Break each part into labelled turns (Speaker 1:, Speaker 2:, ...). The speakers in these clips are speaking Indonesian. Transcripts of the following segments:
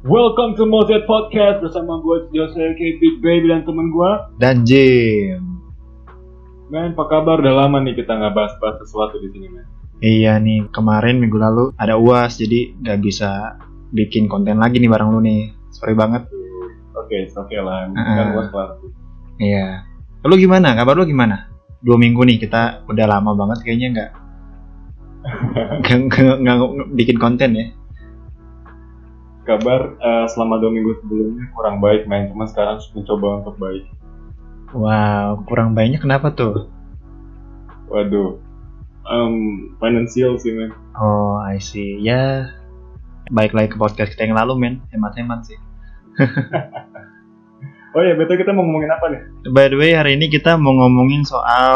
Speaker 1: Welcome to Mozet Podcast bersama gue Jose K Big Baby dan temen gue.
Speaker 2: Dan Jim.
Speaker 1: Men, apa kabar? Udah lama nih kita nggak bahas-bahas sesuatu di sini, men.
Speaker 2: Iya nih, kemarin minggu lalu ada UAS jadi nggak bisa bikin konten lagi nih bareng lu nih. Sorry banget.
Speaker 1: Oke, oke lah.
Speaker 2: Ah.
Speaker 1: Kan gue kelar.
Speaker 2: Iya. Lu gimana? Kabar lu gimana? Dua minggu nih kita udah lama banget kayaknya nggak- nggak bikin konten ya.
Speaker 1: Kabar eh, selama dua minggu sebelumnya kurang baik, men. Cuma sekarang mencoba untuk baik.
Speaker 2: Wow, kurang banyak kenapa tuh?
Speaker 1: Waduh. Em, financial sih, men.
Speaker 2: Oh, I see. Ya, baik lagi ke podcast kita yang lalu, men. Hemat-hemat sih.
Speaker 1: Oh ya, betul kita mau ngomongin apa nih?
Speaker 2: By the way, hari ini kita mau ngomongin soal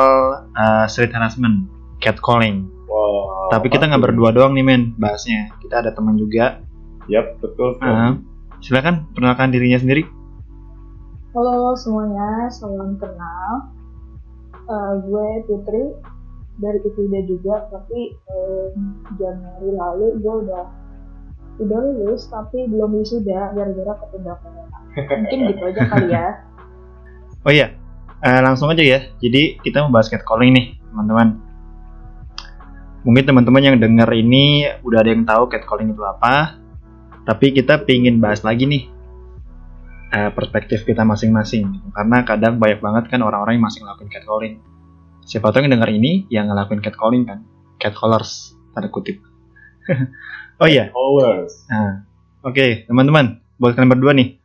Speaker 2: uh, street harassment, catcalling.
Speaker 1: Wow.
Speaker 2: Tapi kita nggak berdua doang nih, men, bahasnya. Kita ada teman juga.
Speaker 1: Yap, betul.
Speaker 2: Uh, silakan perkenalkan dirinya sendiri.
Speaker 3: Halo semuanya, salam kenal. Eh, gue Putri dari IPB juga, tapi eh, Januari lalu gue udah udah lulus tapi belum wisuda gara-gara ketunda corona. Mungkin gitu aja kali ya.
Speaker 2: Oh iya, eh, langsung aja ya. Jadi kita membahas catcalling nih, teman-teman. Mungkin teman-teman yang dengar ini udah ada yang tahu catcalling itu apa. Tapi kita pingin bahas lagi nih eh, perspektif kita masing-masing. Karena kadang banyak banget kan orang-orang yang masih ngelakuin catcalling. Siapa tahu yang dengar ini yang ngelakuin catcalling kan, catcallers tanda kutip. oh iya,
Speaker 1: Always.
Speaker 2: Nah, oke teman-teman, buat kalian berdua nih,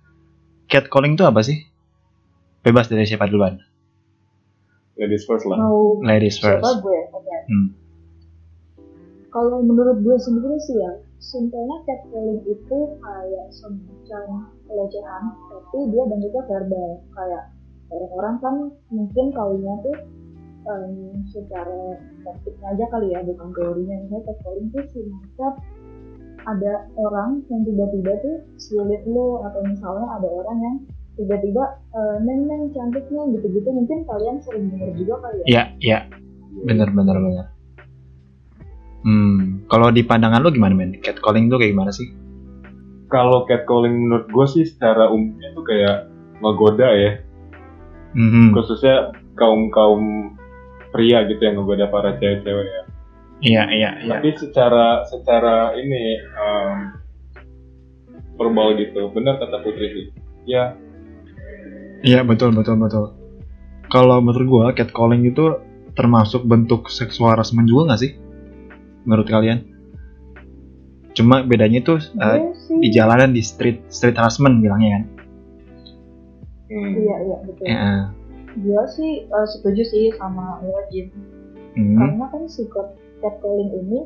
Speaker 2: catcalling itu apa sih? Bebas dari siapa duluan?
Speaker 1: Ladies first lah.
Speaker 3: Mau
Speaker 2: Ladies first.
Speaker 3: siapa gue?
Speaker 2: Hmm.
Speaker 3: Kalau menurut gue sendiri sih ya, simpelnya catcalling itu kayak semacam pelecehan, tapi dia bentuknya verbal. Kayak orang-orang kan mungkin kalinya tuh em, secara praktiknya aja kali ya, bukan teorinya. Misalnya catcalling tuh semacam ada orang yang tiba-tiba tuh sulit lo atau misalnya ada orang yang tiba-tiba eh, neng neng cantiknya gitu-gitu mungkin kalian sering dengar juga kali ya
Speaker 2: Iya, iya, bener bener bener. Hmm, kalau di pandangan lu gimana men? Catcalling itu kayak gimana sih?
Speaker 1: Kalau catcalling menurut gue sih secara umumnya tuh kayak ngegoda ya.
Speaker 2: Mhm.
Speaker 1: Khususnya kaum kaum pria gitu yang ngegoda para cewek-cewek ya.
Speaker 2: Iya, iya, iya.
Speaker 1: Tapi secara secara ini em, verbal gitu, benar kata Putri sih. Ya,
Speaker 2: Iya, betul betul betul. Kalau menurut gua catcalling itu termasuk bentuk seksual harassment juga nggak sih? Menurut kalian? Cuma bedanya tuh eh,
Speaker 3: Gue sih
Speaker 2: di jalanan di street street harassment bilangnya kan.
Speaker 1: hmm,
Speaker 3: iya iya betul
Speaker 2: Ya.
Speaker 3: gue sih eh, setuju sih sama lo Jim
Speaker 2: Hmm.
Speaker 3: karena kan si cat- catcalling ini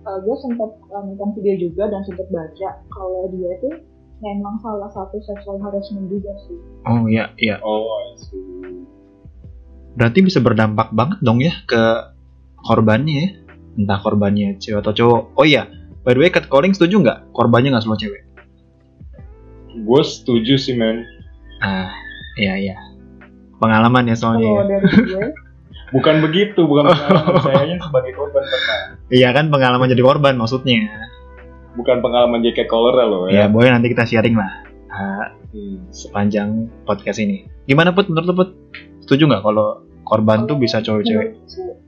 Speaker 3: eh, gue sempat eh, nonton video juga dan sempat baca kalau dia itu memang salah satu sexual harassment juga sih
Speaker 2: Oh iya iya.
Speaker 1: oh I see.
Speaker 2: Berarti bisa berdampak banget dong ya ke korbannya ya. Entah korbannya cewek atau cowok. Oh iya, by the way catcalling setuju nggak? Korbannya nggak semua cewek.
Speaker 1: Gue setuju sih men.
Speaker 2: Ah, iya iya. Pengalaman ya soalnya.
Speaker 3: kalau
Speaker 2: ya.
Speaker 3: dari gue
Speaker 1: Bukan begitu, bukan pengalaman saya sebagai korban pernah.
Speaker 2: Iya kan pengalaman jadi korban maksudnya.
Speaker 1: Bukan pengalaman jaket collar loh
Speaker 2: Ya
Speaker 1: ya.
Speaker 2: boleh nanti kita sharing lah ah,
Speaker 1: Hmm.
Speaker 2: sepanjang podcast ini. Gimana put menurut lu put? Setuju nggak kalau korban tuh bisa cowok-cewek?
Speaker 3: menurut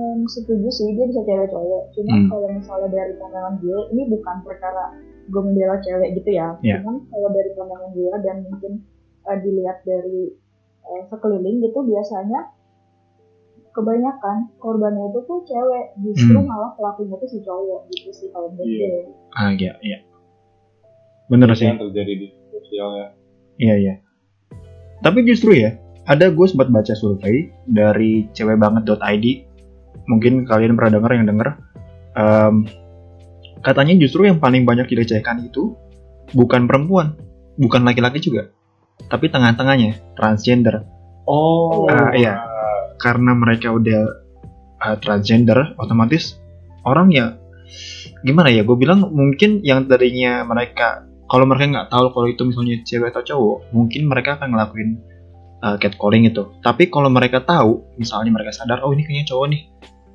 Speaker 3: gue sih em, setuju sih dia bisa cewek cowok cuma
Speaker 2: Hmm.
Speaker 3: kalau misalnya dari pandangan gue ini bukan perkara gue membela cewek gitu ya
Speaker 2: Iya.
Speaker 3: cuman kalau dari pandangan gue dan mungkin eh, dilihat dari eh, sekeliling gitu biasanya kebanyakan korbannya itu tuh cewek justru
Speaker 2: Hmm.
Speaker 3: malah pelakunya tuh si cowok gitu sih kalau menurut
Speaker 1: Iya.
Speaker 3: gue
Speaker 2: Ah iya iya. Bener sih.
Speaker 1: Yang terjadi di sosial ya.
Speaker 2: Iya iya. Tapi justru ya, ada gue sempat baca survei dari cewekbanget.id. Mungkin kalian pernah dengar yang denger. Em, katanya justru yang paling banyak dilecehkan itu bukan perempuan, bukan laki-laki juga, tapi tengah-tengahnya transgender.
Speaker 1: Oh,
Speaker 2: Ah, iya. Karena mereka udah uh, transgender, otomatis orang ya gimana ya? Gue bilang mungkin yang tadinya mereka kalau mereka nggak tahu kalau itu misalnya cewek atau cowok, mungkin mereka akan ngelakuin uh, catcalling itu. Tapi kalau mereka tahu, misalnya mereka sadar, oh ini kayaknya cowok nih,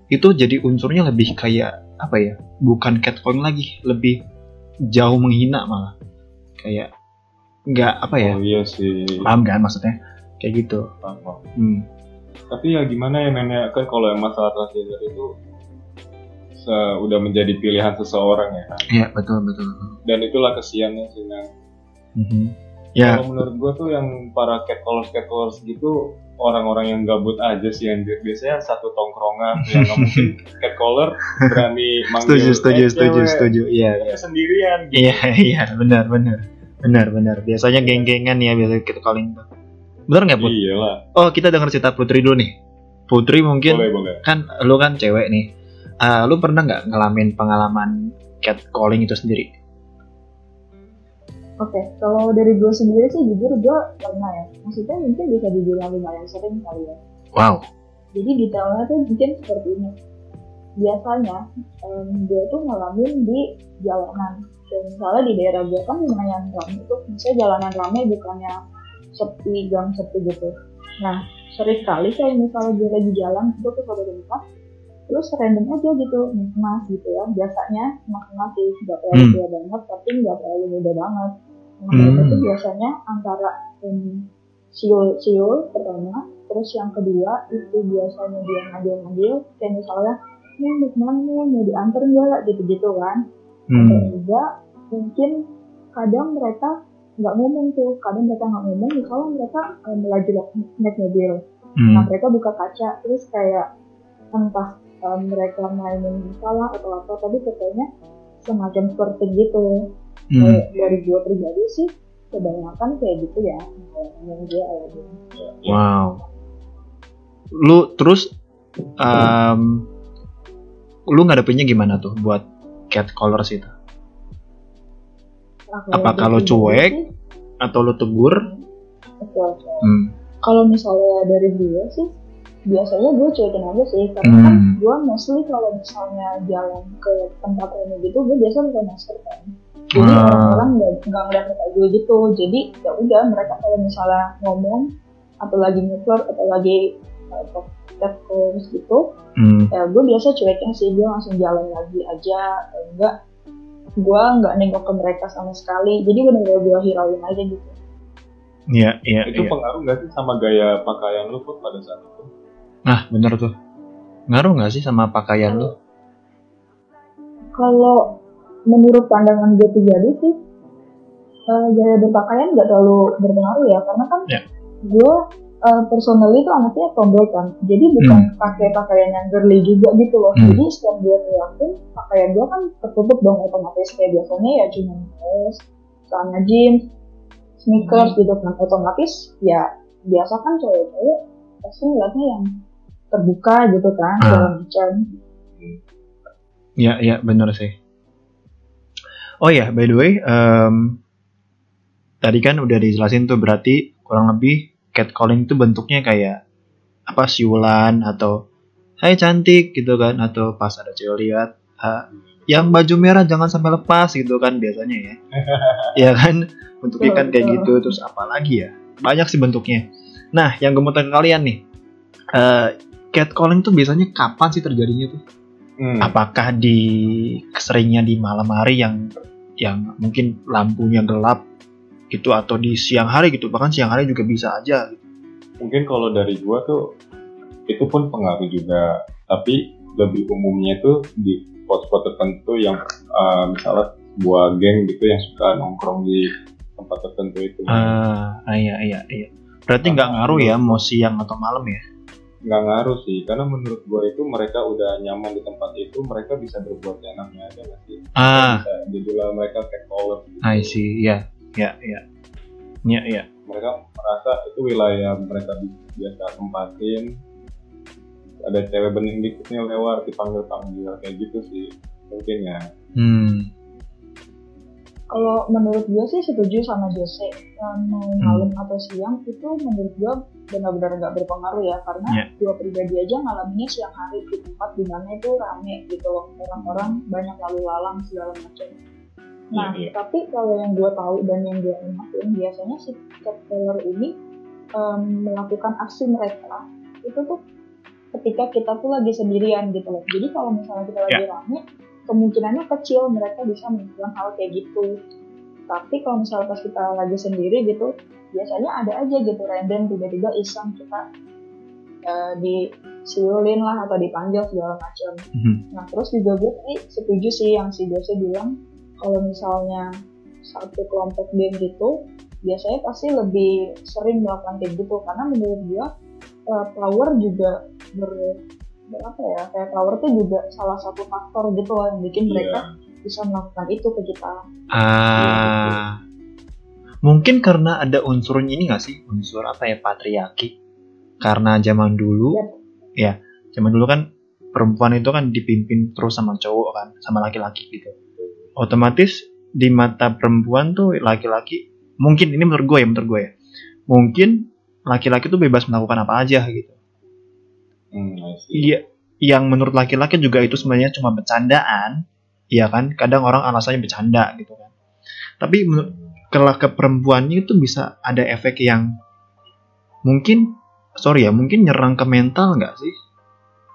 Speaker 2: itu jadi unsurnya lebih kayak apa ya? Bukan catcalling lagi, lebih jauh menghina malah. kayak nggak apa ya
Speaker 1: Oh iya sih.
Speaker 2: paham kan maksudnya kayak gitu
Speaker 1: Paham.
Speaker 2: hmm.
Speaker 1: Tapi ya gimana ya men ya kan kalau yang masalah transgender itu udah menjadi pilihan seseorang ya kan.
Speaker 2: Iya betul betul.
Speaker 1: Dan itulah kesiannya sih Nang.
Speaker 2: Mhm. Ya
Speaker 1: Kalau menurut gua tuh yang para catcallers catcallers gitu orang-orang yang gabut aja sih anjir. Biasanya satu tongkrongan yang nggak mungkin catcaller berani manggil
Speaker 2: setuju setuju
Speaker 1: eh,
Speaker 2: setuju
Speaker 1: cewek.
Speaker 2: setuju. Iya iya.
Speaker 1: Tapi sendirian gitu.
Speaker 2: Iya iya benar benar benar benar. Biasanya geng-gengan ya biasa kita calling tuh. Benar nggak put?
Speaker 1: Iya lah.
Speaker 2: Oh kita dengar cerita Putri dulu nih. Putri mungkin
Speaker 1: Boleh boleh.
Speaker 2: kan lu kan cewek nih. Ah, lu pernah nggak ngalamin pengalaman catcalling itu sendiri?
Speaker 3: Oke, kalau dari gue sendiri sih jujur gue pernah ya. Maksudnya mungkin bisa dibilang lumayan sering kali ya.
Speaker 2: Wow.
Speaker 3: Jadi detailnya tuh mungkin seperti ini. Biasanya em, gue tuh ngalamin di jalanan. Dan misalnya di daerah gue kan lumayan ramai itu, misalnya jalanan ramai bukannya sepi, gang sepi gitu. Nah, sering kali kayak misalnya gue lagi jalan, gue ke suatu tempat, terus random aja gitu, mas gitu ya. Biasanya mas-mas sih, nggak terlalu
Speaker 2: Hmm.
Speaker 3: tua banget, tapi nggak terlalu muda banget. Nah,
Speaker 2: Hmm.
Speaker 3: mereka tuh biasanya antara um, siul siul pertama terus yang kedua itu biasanya dia ngambil-ngambil kayak misalnya nih mau ke mana nih mau diantar nggak gitu-gitu kan
Speaker 2: Hmm.
Speaker 3: dan juga mungkin kadang mereka nggak ngomong tuh kadang mereka nggak ngomong misalnya mereka um, melaju naik mobil nah
Speaker 2: Hmm.
Speaker 3: mereka buka kaca terus kayak entah um, mereka mainin salah atau apa tapi pokoknya semacam seperti gitu
Speaker 2: Hmm.
Speaker 3: Dari gue pribadi sih kebanyakan kayak gitu ya yang gue alamin.
Speaker 2: Wow. Lu terus um, lu ngadepinnya gimana tuh buat catcallers itu?
Speaker 3: Nah,
Speaker 2: Apa kalau cuek?
Speaker 3: sih,
Speaker 2: Atau lu tegur?
Speaker 3: oke, oke.
Speaker 2: Hmm.
Speaker 3: kalau misalnya dari gue sih biasanya gue cuekin aja sih karena kan
Speaker 2: Hmm.
Speaker 3: gue mostly kalau misalnya jalan ke tempat ini gitu gue biasa pakai masker kan jadi
Speaker 2: Ah.
Speaker 3: orang-orang nggak nggak ngeliat muka gue gitu jadi ya udah mereka kalau misalnya ngomong atau lagi nyetor atau lagi uh, podcast calls gitu
Speaker 2: Hmm.
Speaker 3: ya gue biasa cuekin sih gue langsung jalan lagi aja enggak gue nggak nengok ke mereka sama sekali jadi bener-bener gue hirauin aja gitu
Speaker 2: Iya, iya,
Speaker 1: Itu
Speaker 2: iya.
Speaker 1: pengaruh nggak sih sama gaya pakaian lu Put, pada saat itu?
Speaker 2: Nah, bener tuh. Ngaruh nggak sih sama pakaian lu?
Speaker 3: kalau menurut pandangan gue pribadi sih eh, gaya berpakaian nggak terlalu berpengaruh ya karena kan
Speaker 2: Ya.
Speaker 3: gue eh, personally itu anaknya tomboy kan jadi bukan pakai pakaian yang girly juga gitu loh
Speaker 2: Hmm.
Speaker 3: jadi setiap gue ngeliatin pakaian gue kan tertutup dong otomatis kayak biasanya ya cuma kaos celana jeans sneakers gitu kan otomatis ya biasa kan cewek-cewek pasti ngeliatnya yang terbuka gitu kan
Speaker 2: Ah.
Speaker 3: segala macam
Speaker 2: Iya, iya, bener sih. Oh ya, by the way, em, tadi kan udah dijelasin tuh berarti kurang lebih catcalling itu bentuknya kayak apa siulan atau Hai cantik gitu kan atau pas ada cewek lihat "Ah, yang baju merah jangan sampai lepas gitu kan biasanya ya. Iya kan? Bentuknya kan kayak gitu terus apa lagi ya? Banyak sih bentuknya. Nah, yang gue mau tanya ke kalian nih. eh, catcalling tuh biasanya kapan sih terjadinya tuh?
Speaker 1: Hmm.
Speaker 2: apakah di keseringnya di malam hari yang yang mungkin lampunya gelap gitu atau di siang hari gitu bahkan siang hari juga bisa aja gitu.
Speaker 1: Mungkin kalau dari gua tuh itu pun pengaruh juga, tapi lebih umumnya itu di spot-spot tertentu yang uh, misalnya sebuah geng gitu yang suka nongkrong di tempat tertentu itu.
Speaker 2: ah ah, iya iya iya berarti nggak ngaruh ya mau siang atau malam ya
Speaker 1: nggak ngaruh sih. Karena menurut gua itu mereka udah nyaman di tempat itu mereka bisa berbuat enaknya aja nggak sih?
Speaker 2: Ah.
Speaker 1: bisa jadilah mereka catcaller gitu.
Speaker 2: I see. Ya ya ya. Ya ya.
Speaker 1: Mereka merasa itu wilayah mereka bi- biasa tempatin. Ada cewek bening dikitnya lewat dipanggil panggil kayak gitu sih mungkin ya.
Speaker 2: Hmm
Speaker 3: Kalau menurut gue sih setuju sama Jose yang mau malam atau siang itu menurut gue benar-benar nggak berpengaruh ya karena
Speaker 2: Iya.
Speaker 3: gue pribadi aja ngalaminnya siang hari di tempat di mana itu rame gitu loh orang-orang banyak lalu lalang segala macam. Nah
Speaker 1: Iya, iya.
Speaker 3: tapi kalau yang gue tahu dan yang gue amatin biasanya si catcaller ini em, melakukan aksi mereka itu tuh ketika kita tuh lagi sendirian gitu loh. Jadi kalau misalnya kita lagi rame kemungkinannya kecil mereka bisa melakukan hal kayak gitu. tapi kalau misalnya pas kita lagi sendiri gitu biasanya ada aja gitu random tiba-tiba iseng kita uh, disiulin lah atau dipanggil segala macam
Speaker 2: Mhm.
Speaker 3: nah terus juga gue tadi setuju sih yang si Jose bilang kalau misalnya satu kelompok geng gitu biasanya pasti lebih sering melakukan kayak gitu karena menurut gue uh, power juga ber apa ya kayak power tuh juga salah satu faktor gitu loh yang bikin mereka bisa melakukan itu ke kita
Speaker 2: Ah, mungkin karena ada unsurnya ini nggak sih unsur apa ya patriarki? Karena zaman dulu, ya zaman dulu kan perempuan itu kan dipimpin terus sama cowok kan, sama laki-laki gitu. Otomatis di mata perempuan tuh laki-laki, mungkin ini menurut gue ya, menurut gue ya, mungkin laki-laki tuh bebas melakukan apa aja gitu.
Speaker 1: Hmm.
Speaker 2: Iya, yang menurut laki-laki juga itu sebenarnya cuma bercandaan, Iya kan? Kadang orang alasannya bercanda gitu kan. Tapi kalau ke perempuannya itu bisa ada efek yang mungkin sorry ya, mungkin nyerang ke mental nggak sih?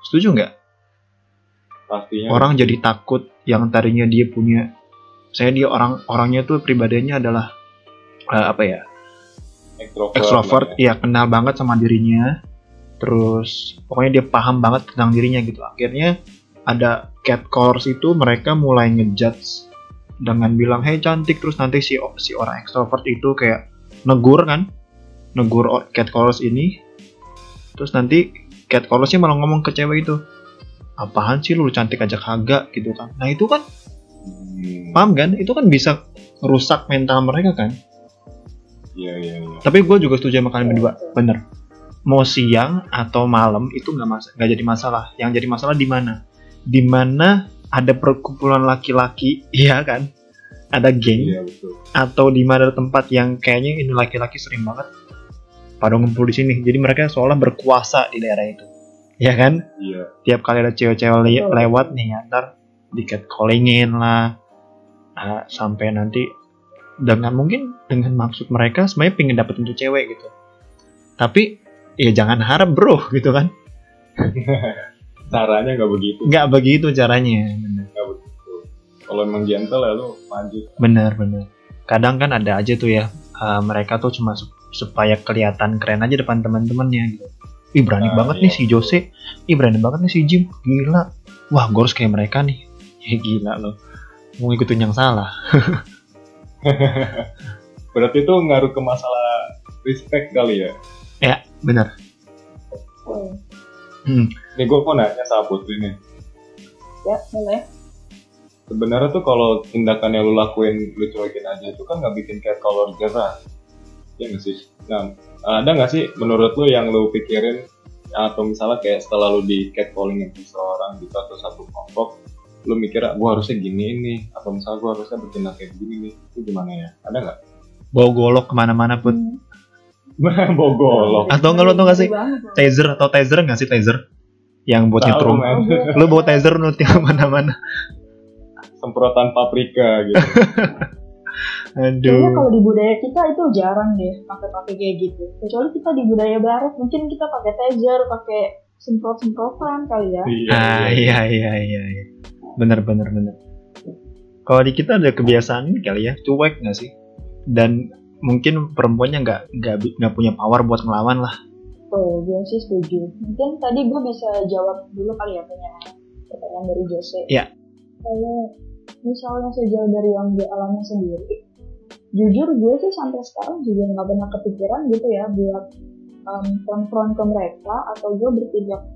Speaker 2: Setuju nggak?
Speaker 1: Pastinya.
Speaker 2: Orang jadi takut yang tadinya dia punya saya dia orang orangnya tuh pribadinya adalah eh, apa ya? extrovert
Speaker 1: lah ya.
Speaker 2: ya kenal banget sama dirinya terus pokoknya dia paham banget tentang dirinya gitu. Akhirnya ada catcalls itu mereka mulai ngejudge dengan bilang hey cantik. Terus nanti si si orang extrovert itu kayak negur kan? Negur o- catcalls ini. Terus nanti catcallsnya malah ngomong ke cewek itu apaan sih lu cantik aja kagak? Gitu kan. Nah itu kan
Speaker 1: Hmm,
Speaker 2: paham kan? Itu kan bisa rusak mental mereka kan?
Speaker 1: Iya iya iya.
Speaker 2: Tapi gue juga setuju sama kalian berdua, bener. Mau siang atau malam itu nggak mas nggak jadi masalah. Yang jadi masalah di mana? Di mana ada perkumpulan laki-laki, iya kan? Ada geng
Speaker 1: Iya betul.
Speaker 2: atau di mana ada tempat yang kayaknya ini laki-laki sering banget pada ngumpul di sini. Jadi mereka seolah berkuasa di daerah itu, ya kan?
Speaker 1: Iya.
Speaker 2: Tiap kali ada cewek-cewek le- lewat nih, ya, ntar di catcallingin lah, Ah, sampai nanti dengan mungkin dengan maksud mereka sebenarnya pengen dapetin tuh cewek gitu tapi ya jangan harap bro gitu kan?
Speaker 1: Caranya nggak begitu.
Speaker 2: nggak begitu caranya. Bener.
Speaker 1: Nggak begitu. Kalau emang gentle ya lu lanjut.
Speaker 2: bener bener. Kadang kan ada aja tuh ya ah, mereka tuh cuma sup- supaya kelihatan keren aja depan teman-temannya gitu. Ih berani
Speaker 1: Ah,
Speaker 2: banget
Speaker 1: iya,
Speaker 2: nih si Jose. Ih berani banget nih si Jim. Gila. Wah gue harus kayak mereka nih. Ya gila loh. Mau ngikutin yang salah.
Speaker 1: Berarti itu ngaruh ke masalah respect kali ya.
Speaker 3: Oh,
Speaker 2: Hmm,
Speaker 1: Nih gue mau nanya sama Putri nih.
Speaker 3: ya boleh.
Speaker 1: Sebenarnya tuh kalau tindakan yang lu lakuin lu cuekin aja itu kan nggak bikin kayak color jerah. Ya nggak sih? Nah, ada nggak sih menurut lu yang lu pikirin? Atau misalnya kayak setelah lu di catcalling seseorang gitu atau satu kelompok lu mikir gue harusnya gini nih. Atau misalnya gue harusnya bertindak kayak gini nih. Itu gimana ya? Ada nggak?
Speaker 2: Bawa golok ke mana-mana pun
Speaker 3: Hmm.
Speaker 1: bogolok.
Speaker 2: Atau nggak lu tau nggak sih?
Speaker 3: Banget loh.
Speaker 2: taser atau taser nggak sih taser? Yang buat nyetrum. lu bawa taser lu tinggal mana-mana.
Speaker 1: Semprotan paprika gitu.
Speaker 3: Kayaknya
Speaker 2: aduh
Speaker 3: kalau di budaya kita itu jarang deh pakai-pakai kayak gitu. Kecuali kita di budaya barat mungkin kita pakai taser, pakai semprot-semprotan kali ya.
Speaker 2: ah iya iya iya. iya bener bener bener kalau di kita ada kebiasaan ini kali ya cuek nggak sih? Dan mungkin perempuannya nggak nggak nggak punya power buat ngelawan lah
Speaker 3: Tuh, gue sih setuju. Mungkin tadi gue bisa jawab dulu kali ya punya pertanyaan dari Jose.
Speaker 2: Iya.
Speaker 3: Kalau misalnya sejauh dari yang gue alami sendiri, jujur gue sih sampai sekarang juga nggak pernah kepikiran gitu ya buat um, konfront ke mereka atau gue bertindak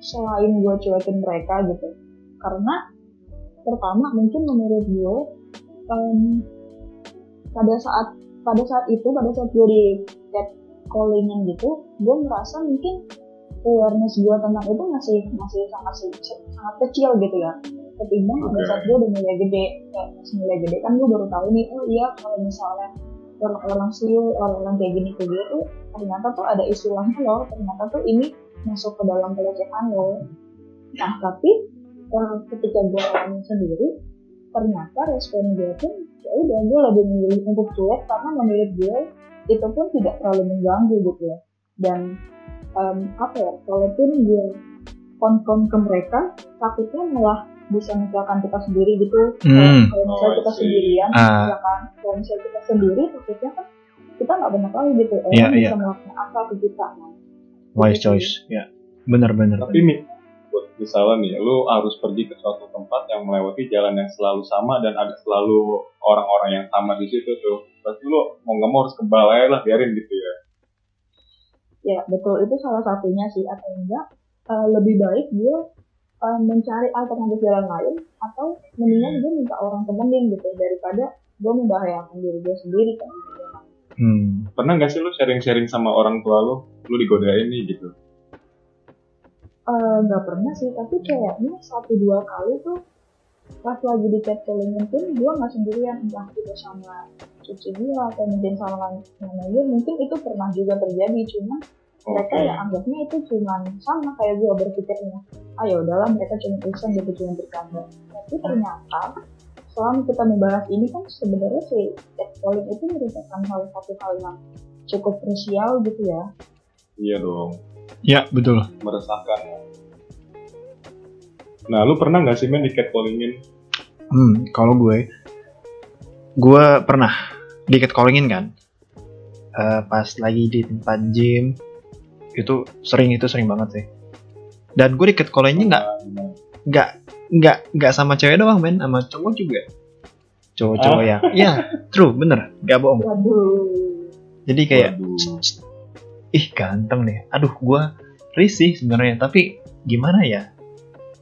Speaker 3: selain gue cuekin mereka gitu. Karena pertama mungkin menurut gue um, pada saat pada saat itu pada saat gue di callingan gitu gue merasa mungkin awareness gue tentang itu masih masih sangat sangat kecil gitu ya ketimbang pada
Speaker 1: Oke.
Speaker 3: saat gue udah mulai gede kayak mulai gede kan gue baru tahu nih oh iya kalau misalnya orang-orang siul orang-orang kayak gini kayak gitu tuh ternyata tuh ada istilahnya loh ternyata tuh ini masuk ke dalam pelecehan loh nah tapi eh, ketika gue alami sendiri ternyata respon gue pun ya udah gue lebih memilih untuk cuek karena menurut gue itu pun tidak terlalu mengganggu gitu ya dan em, apa ya kalaupun gue konfront ke mereka takutnya malah bisa misalkan kita sendiri gitu
Speaker 2: Hmm.
Speaker 3: kalau misalnya
Speaker 1: Oh,
Speaker 3: kita sendirian
Speaker 2: Ah.
Speaker 3: ya kan kalau misalnya kita sendiri takutnya kan kita nggak banyak lagi gitu orang
Speaker 2: Iya,
Speaker 3: bisa
Speaker 2: iya.
Speaker 3: melakukan apa ke kita
Speaker 2: Wise
Speaker 3: gitu.
Speaker 2: choice. Ya. Bener-bener.
Speaker 1: Tapi mi, buat misalnya nih, lu harus pergi ke suatu tempat yang melewati jalan yang selalu sama dan ada selalu orang-orang yang sama di situ tuh. Berarti lu mau nggak mau harus ke balai lah, biarin gitu ya.
Speaker 3: ya betul itu salah satunya sih atau enggak eh, lebih baik dia eh, mencari alternatif jalan lain atau mendingan dia minta orang temenin gitu daripada gue membahayakan diri gue sendiri kan
Speaker 2: Hmm.
Speaker 1: Pernah nggak sih lu sharing-sharing sama orang tua lu, lu digodain nih gitu?
Speaker 3: Eh, nggak pernah sih tapi kayaknya satu dua kali tuh pas lagi di catcallingin pun gue nggak sendirian entah itu sama cuci gue atau mungkin sama namanya mungkin itu pernah juga terjadi cuma mereka ya anggapnya itu cuma sama kayak gue berpikirnya. Ah ya udahlah mereka cuma iseng gitu cuma bercanda. Tapi ternyata selama kita membahas ini kan sebenarnya si catcalling itu merupakan salah satu hal yang cukup krusial gitu ya.
Speaker 1: Iya dong,
Speaker 2: Ya, betul.
Speaker 1: meresahkan. Nah, lu pernah nggak sih main di catcallingin?
Speaker 2: Hmm, kalau gue, gue pernah di catcallingin kan, Eh, pas lagi di tempat gym, itu sering itu sering banget sih. Dan gue di catcallingin nggak nggak nggak nggak sama cewek doang men, sama cowok juga. Cowok-cowok
Speaker 1: Ah.
Speaker 2: yang, ya true bener, nggak bohong.
Speaker 3: waduh
Speaker 2: Jadi kayak,
Speaker 1: Waduh.
Speaker 2: "Cst, cst, ih ganteng nih, aduh gue risih sebenarnya, tapi gimana ya?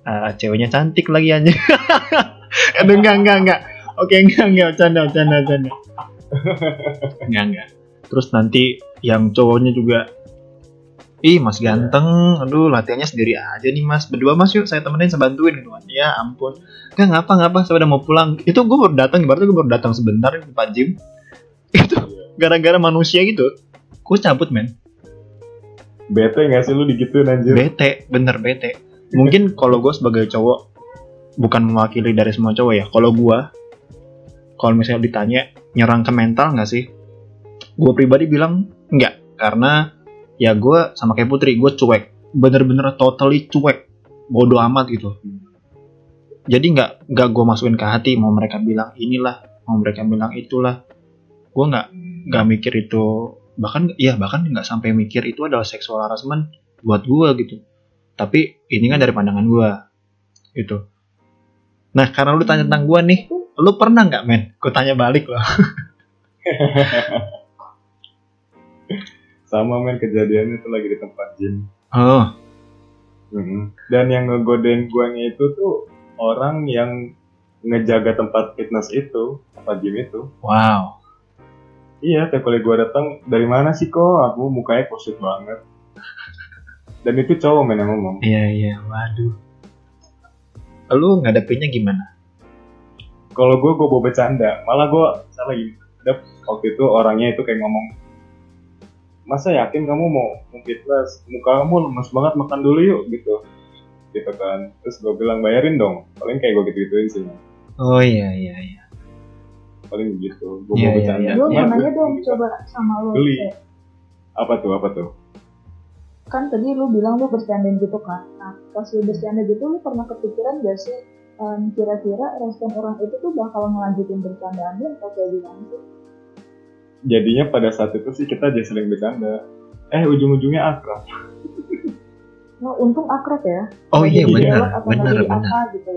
Speaker 2: Eh, ceweknya cantik lagi aja. Aduh enggak enggak enggak. Oke enggak enggak canda canda canda. enggak enggak. Terus nanti yang cowoknya juga Ih mas ganteng, aduh latihannya sendiri aja nih mas. Berdua mas yuk saya temenin saya bantuin. Gitu. Kan Ya ampun. Enggak ngapa ngapa saya udah mau pulang. Itu gue baru datang, berarti gue baru datang sebentar di tempat gym. Itu gara-gara manusia gitu. Gue cabut men
Speaker 1: Bete nggak sih lu digituin anjir?
Speaker 2: Bete, bener bete. Mungkin kalau gue sebagai cowok Bukan mewakili dari semua cowok ya. Kalau gue Kalau misalnya ditanya Nyerang ke mental nggak sih? Gue pribadi bilang Enggak Karena Ya gue sama kayak Putri Gue cuek. Bener-bener totally cuek. Bodoh amat gitu. Jadi nggak nggak gue masukin ke hati Mau mereka bilang inilah Mau mereka bilang itulah. Gue nggak nggak mikir itu bahkan ya bahkan nggak sampai mikir itu adalah seksual harassment buat gue gitu tapi ini kan dari pandangan gue gitu nah karena lu tanya tentang gue nih lu pernah nggak men gue tanya balik loh
Speaker 1: Sama main kejadiannya itu lagi di tempat gym.
Speaker 2: oh
Speaker 1: Mhm. Dan yang ngegodain guanya itu tuh orang yang ngejaga tempat fitness itu, tempat gym itu.
Speaker 2: wow
Speaker 1: Iya, tiap kali gua datang, dari mana sih kok? Aku mukanya kusut banget. Dan itu cowok men yang ngomong.
Speaker 2: iya iya waduh lu ngadepinnya gimana
Speaker 1: Kalau gua, gua bawa bercanda. Malah gua salah gini. Dap, waktu itu orangnya itu kayak ngomong, masa yakin kamu mau mau fitness? Muka kamu lemes banget, makan dulu yuk gitu. Gitu kan. Terus gua bilang bayarin dong. Paling kayak gua gitu-gituin sih.
Speaker 2: oh iya iya iya
Speaker 1: Paling gitu. Gua
Speaker 2: Iya,
Speaker 1: mau
Speaker 2: iya,
Speaker 1: bercanda.
Speaker 2: iya.
Speaker 3: gue mau nanya dong coba sama lo
Speaker 1: Geli.
Speaker 3: kayak,
Speaker 1: Apa tuh? Apa tuh?
Speaker 3: kan tadi lu bilang lu bercandain gitu kan nah pas lu bercanda gitu lu pernah kepikiran gak sih em, kira-kira respon orang itu tuh bakal ngelanjutin bercandaan lu atau kayak gimana sih
Speaker 1: Jadinya pada saat itu sih kita aja sering bercanda. Eh ujung-ujungnya akrab.
Speaker 3: nah untung akrab ya
Speaker 2: oh iya
Speaker 3: jadi
Speaker 2: benar benar benar
Speaker 3: apa gitu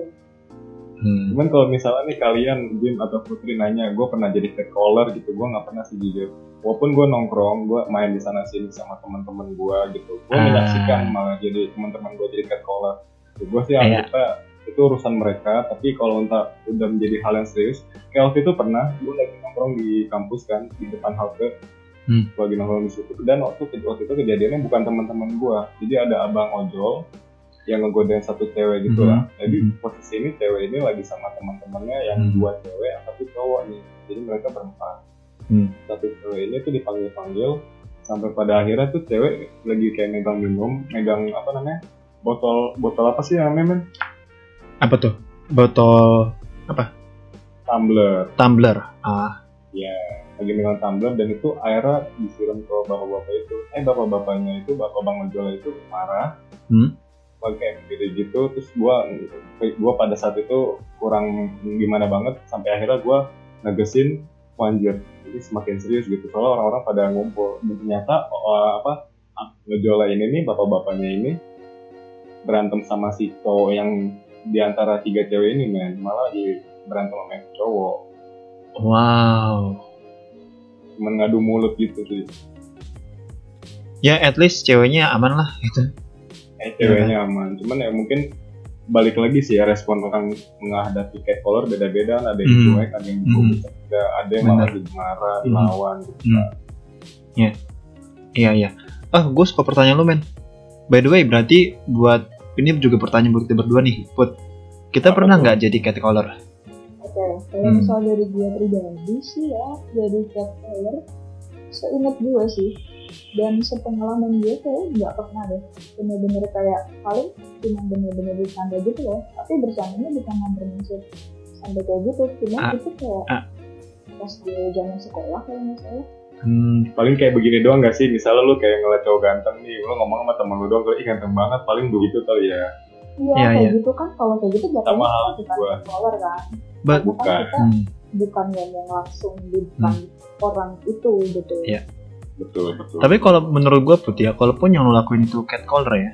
Speaker 2: hmm.
Speaker 1: Cuman kalau misalnya nih kalian Jim atau Putri nanya, gue pernah jadi catcaller gitu, gue nggak pernah sih jujur. Walaupun gue nongkrong, gue main di sana sini sama teman-teman gue gitu. Gue
Speaker 2: Ah.
Speaker 1: menyaksikan malah jadi teman-teman gue jadi catcaller. Gue sih
Speaker 2: Iya.
Speaker 1: kita itu urusan mereka, tapi kalau entah udah menjadi hal yang serius, kayak waktu itu pernah gue lagi nongkrong di kampus kan di depan halte,
Speaker 2: Hmm.
Speaker 1: Lagi nongkrong di situ. Dan waktu waktu itu kejadiannya bukan teman-teman gue, jadi ada abang ojol yang ngegodain satu cewek gitu lah. Jadi
Speaker 2: Mhm.
Speaker 1: posisi ini cewek ini lagi sama teman-temannya yang
Speaker 2: Mhm.
Speaker 1: dua cewek satu cowok nih. Jadi mereka berempat.
Speaker 2: Hmm.
Speaker 1: Satu cewek ini tuh dipanggil-panggil sampai pada akhirnya tuh cewek lagi kayak megang minum, megang apa namanya? botol botol apa sih yang namanya? men?
Speaker 2: apa tuh botol
Speaker 1: Tumbler.
Speaker 2: tumbler ah
Speaker 1: Lagi megang tumbler dan itu airnya disiram ke bapak-bapak itu. Eh bapak-bapaknya itu bapak bang ojol itu marah.
Speaker 2: Hmm.
Speaker 1: Pakai video gitu terus gua gua pada saat itu kurang gimana banget sampai akhirnya gua negesin wanjir. Ini semakin serius gitu soalnya orang-orang pada ngumpul. Dan ternyata uh, apa ngejola ini nih bapak-bapaknya ini berantem sama si cowok yang di antara tiga cewek ini men. Malah di berantem sama yang cowok.
Speaker 2: Wow.
Speaker 1: cuman ngadu mulut gitu sih.
Speaker 2: Ya at least ceweknya aman lah gitu.
Speaker 1: Eh ceweknya aman cuman ya mungkin balik lagi sih ya respon orang menghadapi catcaller beda-beda ada yang
Speaker 2: Hmm.
Speaker 1: cuek ada yang
Speaker 2: Hmm.
Speaker 1: ada ada yang malah marah
Speaker 2: Hmm.
Speaker 1: dilawan gitu
Speaker 2: Hmm. Iya iya. Ah, gue suka pertanyaan lu men. By the way, berarti buat ini juga pertanyaan buat kita berdua nih. Put, kita
Speaker 1: Apa
Speaker 2: pernah nggak jadi catcaller?
Speaker 3: Oke, kalau
Speaker 2: Hmm.
Speaker 3: misal dari gue pribadi sih ya, jadi catcaller seingat gue sih dan sepengalaman gue kayak nggak pernah deh. Bener-bener kayak paling cuma bener-bener bercanda gitu loh. Tapi bercandanya bukan yang bermaksud sampai kayak gitu. Cuma
Speaker 2: Ah,
Speaker 3: itu kayak
Speaker 2: ah.
Speaker 3: pas gue zaman sekolah kalau nggak salah.
Speaker 2: Hmm,
Speaker 1: paling kayak begini doang gak sih? Misalnya lu kayak ngeliat cowok ganteng nih lu ngomong sama temen lu doang ih ganteng banget paling begitu kali ya.
Speaker 3: Iya
Speaker 2: Iya,
Speaker 3: kayak
Speaker 2: iya.
Speaker 3: gitu kan. Kalau kayak gitu jatuhnya
Speaker 1: Sama
Speaker 3: kan
Speaker 1: gua.
Speaker 3: catcaller kan.
Speaker 2: But,
Speaker 3: kan
Speaker 1: bukan.
Speaker 3: kita
Speaker 2: hmm,
Speaker 3: bukan ngomong langsung di depan orang itu gitu
Speaker 2: Iya.
Speaker 1: Betul betul
Speaker 2: tapi kalau menurut gue Put ya, kalaupun yang lu lakuin itu catcaller ya,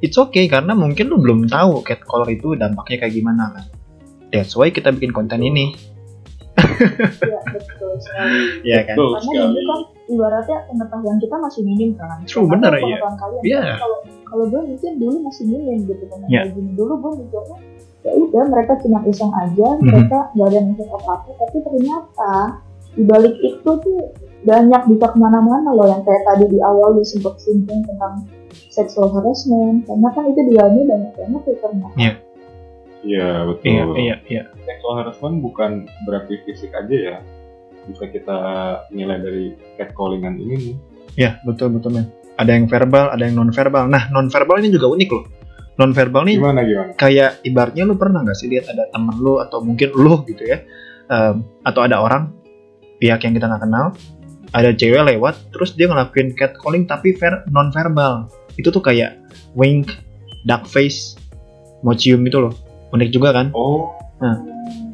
Speaker 2: it's okay karena mungkin lu belum tahu catcaller itu dampaknya kayak gimana kan. That's why kita bikin konten ini,
Speaker 3: Iya betul sekali
Speaker 2: ya kan?
Speaker 1: betul
Speaker 3: karena
Speaker 1: sekali
Speaker 3: dulu kan ibaratnya pengetahuan kita masih minim kan
Speaker 2: True,
Speaker 3: Karena
Speaker 2: bener,
Speaker 3: kan
Speaker 2: iya. Iya.
Speaker 3: kan kalau kalau gue mungkin dulu masih minim gitu kan
Speaker 2: Iya.
Speaker 3: kayak gini dulu gue mikirnya ya udah mereka cuma iseng aja
Speaker 2: Mhm.
Speaker 3: mereka nggak ada maksud apa apa tapi ternyata di balik itu tuh banyak bisa ke mana-mana loh yang kayak tadi di awal lu sempat singgung tentang sexual harassment karena kan itu di dalamnya banyak banget tuh ternyata
Speaker 2: Iya.
Speaker 1: iya betul
Speaker 2: Iya, iya, iya.
Speaker 1: sexual harassment bukan berarti fisik aja ya bisa kita nilai dari catcallingan ini nih
Speaker 2: Ya, betul betul men. Ada yang verbal, ada yang non verbal. Nah, non verbal ini juga unik loh. Non verbal nih
Speaker 1: gimana gimana
Speaker 2: kayak ibaratnya lu pernah nggak sih lihat ada temen lu atau mungkin lu gitu ya, em, atau ada orang pihak yang kita nggak kenal, ada cewek lewat, terus dia ngelakuin catcalling tapi ver non verbal. Itu tuh kayak wink, duck face, mau cium gitu loh. Unik juga kan?
Speaker 1: oh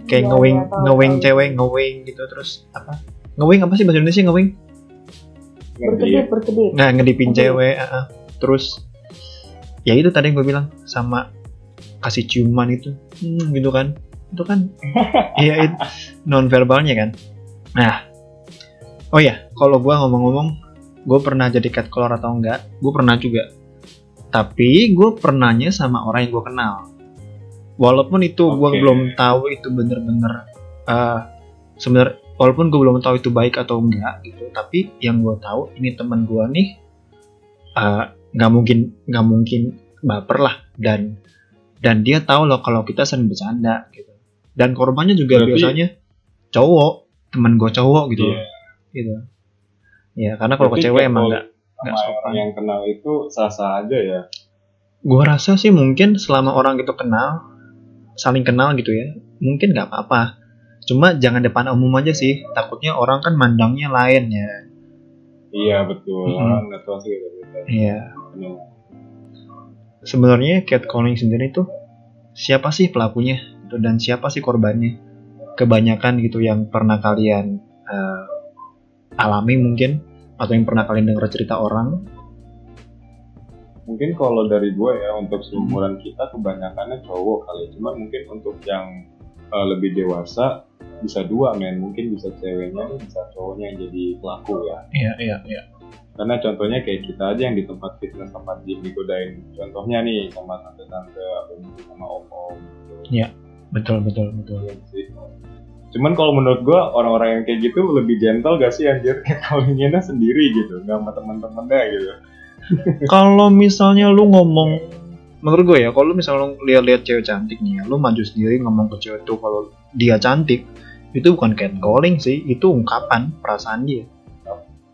Speaker 2: Kayak
Speaker 3: Iya,
Speaker 2: ngewing,
Speaker 3: tahu,
Speaker 2: ngewing cewek, ngewing gitu terus apa? Ngewing apa sih bahasa Indonesia ngewing?
Speaker 3: berkedip berkedip
Speaker 2: Nah, ngedipin
Speaker 3: Oke.
Speaker 2: cewek, ah, ah. terus ya itu tadi yang gue bilang sama kasih ciuman itu, hmm, gitu kan? Itu kan, iya itu non verbalnya kan. Nah, oh ya, kalau gue ngomong-ngomong, gue pernah jadi catcaller atau enggak? Gue pernah juga. Tapi gue pernahnya sama orang yang gue kenal. Walaupun itu gue
Speaker 1: Oke.
Speaker 2: belum tahu itu bener-bener eh sebenarnya walaupun gue belum tahu itu baik atau enggak gitu tapi yang gue tahu ini teman gue nih eh, nggak mungkin nggak mungkin baper lah dan dan dia tahu loh kalau kita sering bercanda gitu dan korbannya juga
Speaker 1: Berarti-
Speaker 2: biasanya cowok teman gue cowok gitu
Speaker 1: Iya.
Speaker 2: gitu ya karena kalau ke cewek emang nggak nggak sopan.
Speaker 1: orang yang kenal itu sah-sah aja ya.
Speaker 2: Gue rasa sih mungkin selama orang itu kenal saling kenal gitu ya mungkin nggak apa-apa. Cuma jangan depan umum aja sih takutnya orang kan mandangnya lain ya.
Speaker 1: Iya betul.
Speaker 2: Mhm.
Speaker 1: orang nggak tahu sih gitu.
Speaker 2: Iya. Sebenarnya catcalling sendiri tuh siapa sih pelakunya? Gitu, dan siapa sih korbannya? Kebanyakan gitu yang pernah kalian eh, alami mungkin atau yang pernah kalian dengar cerita orang?
Speaker 1: Mungkin kalau dari gue ya untuk seumuran kita kebanyakannya cowok kali cuma mungkin untuk yang uh, lebih dewasa bisa dua men. Mungkin bisa ceweknya bisa cowoknya yang jadi pelaku ya.
Speaker 2: Iya iya iya.
Speaker 1: Karena contohnya kayak kita aja yang di tempat fitness tempat gym digodain. Contohnya nih sama tante-tante atau mungkin sama om-om gitu.
Speaker 2: betul betul betul.
Speaker 1: Iya sih. Cuman kalau menurut gue orang-orang yang kayak gitu lebih gentle gak sih anjir? Kayak kawinnya sendiri gitu nggak sama teman-temannya gitu.
Speaker 2: Kalau misalnya lu ngomong menurut gue ya kalau lu misalnya lu lihat-lihat cewek cantik nih ya lu maju sendiri ngomong ke cewek tuh kalau dia cantik itu bukan catcalling sih itu ungkapan perasaan dia.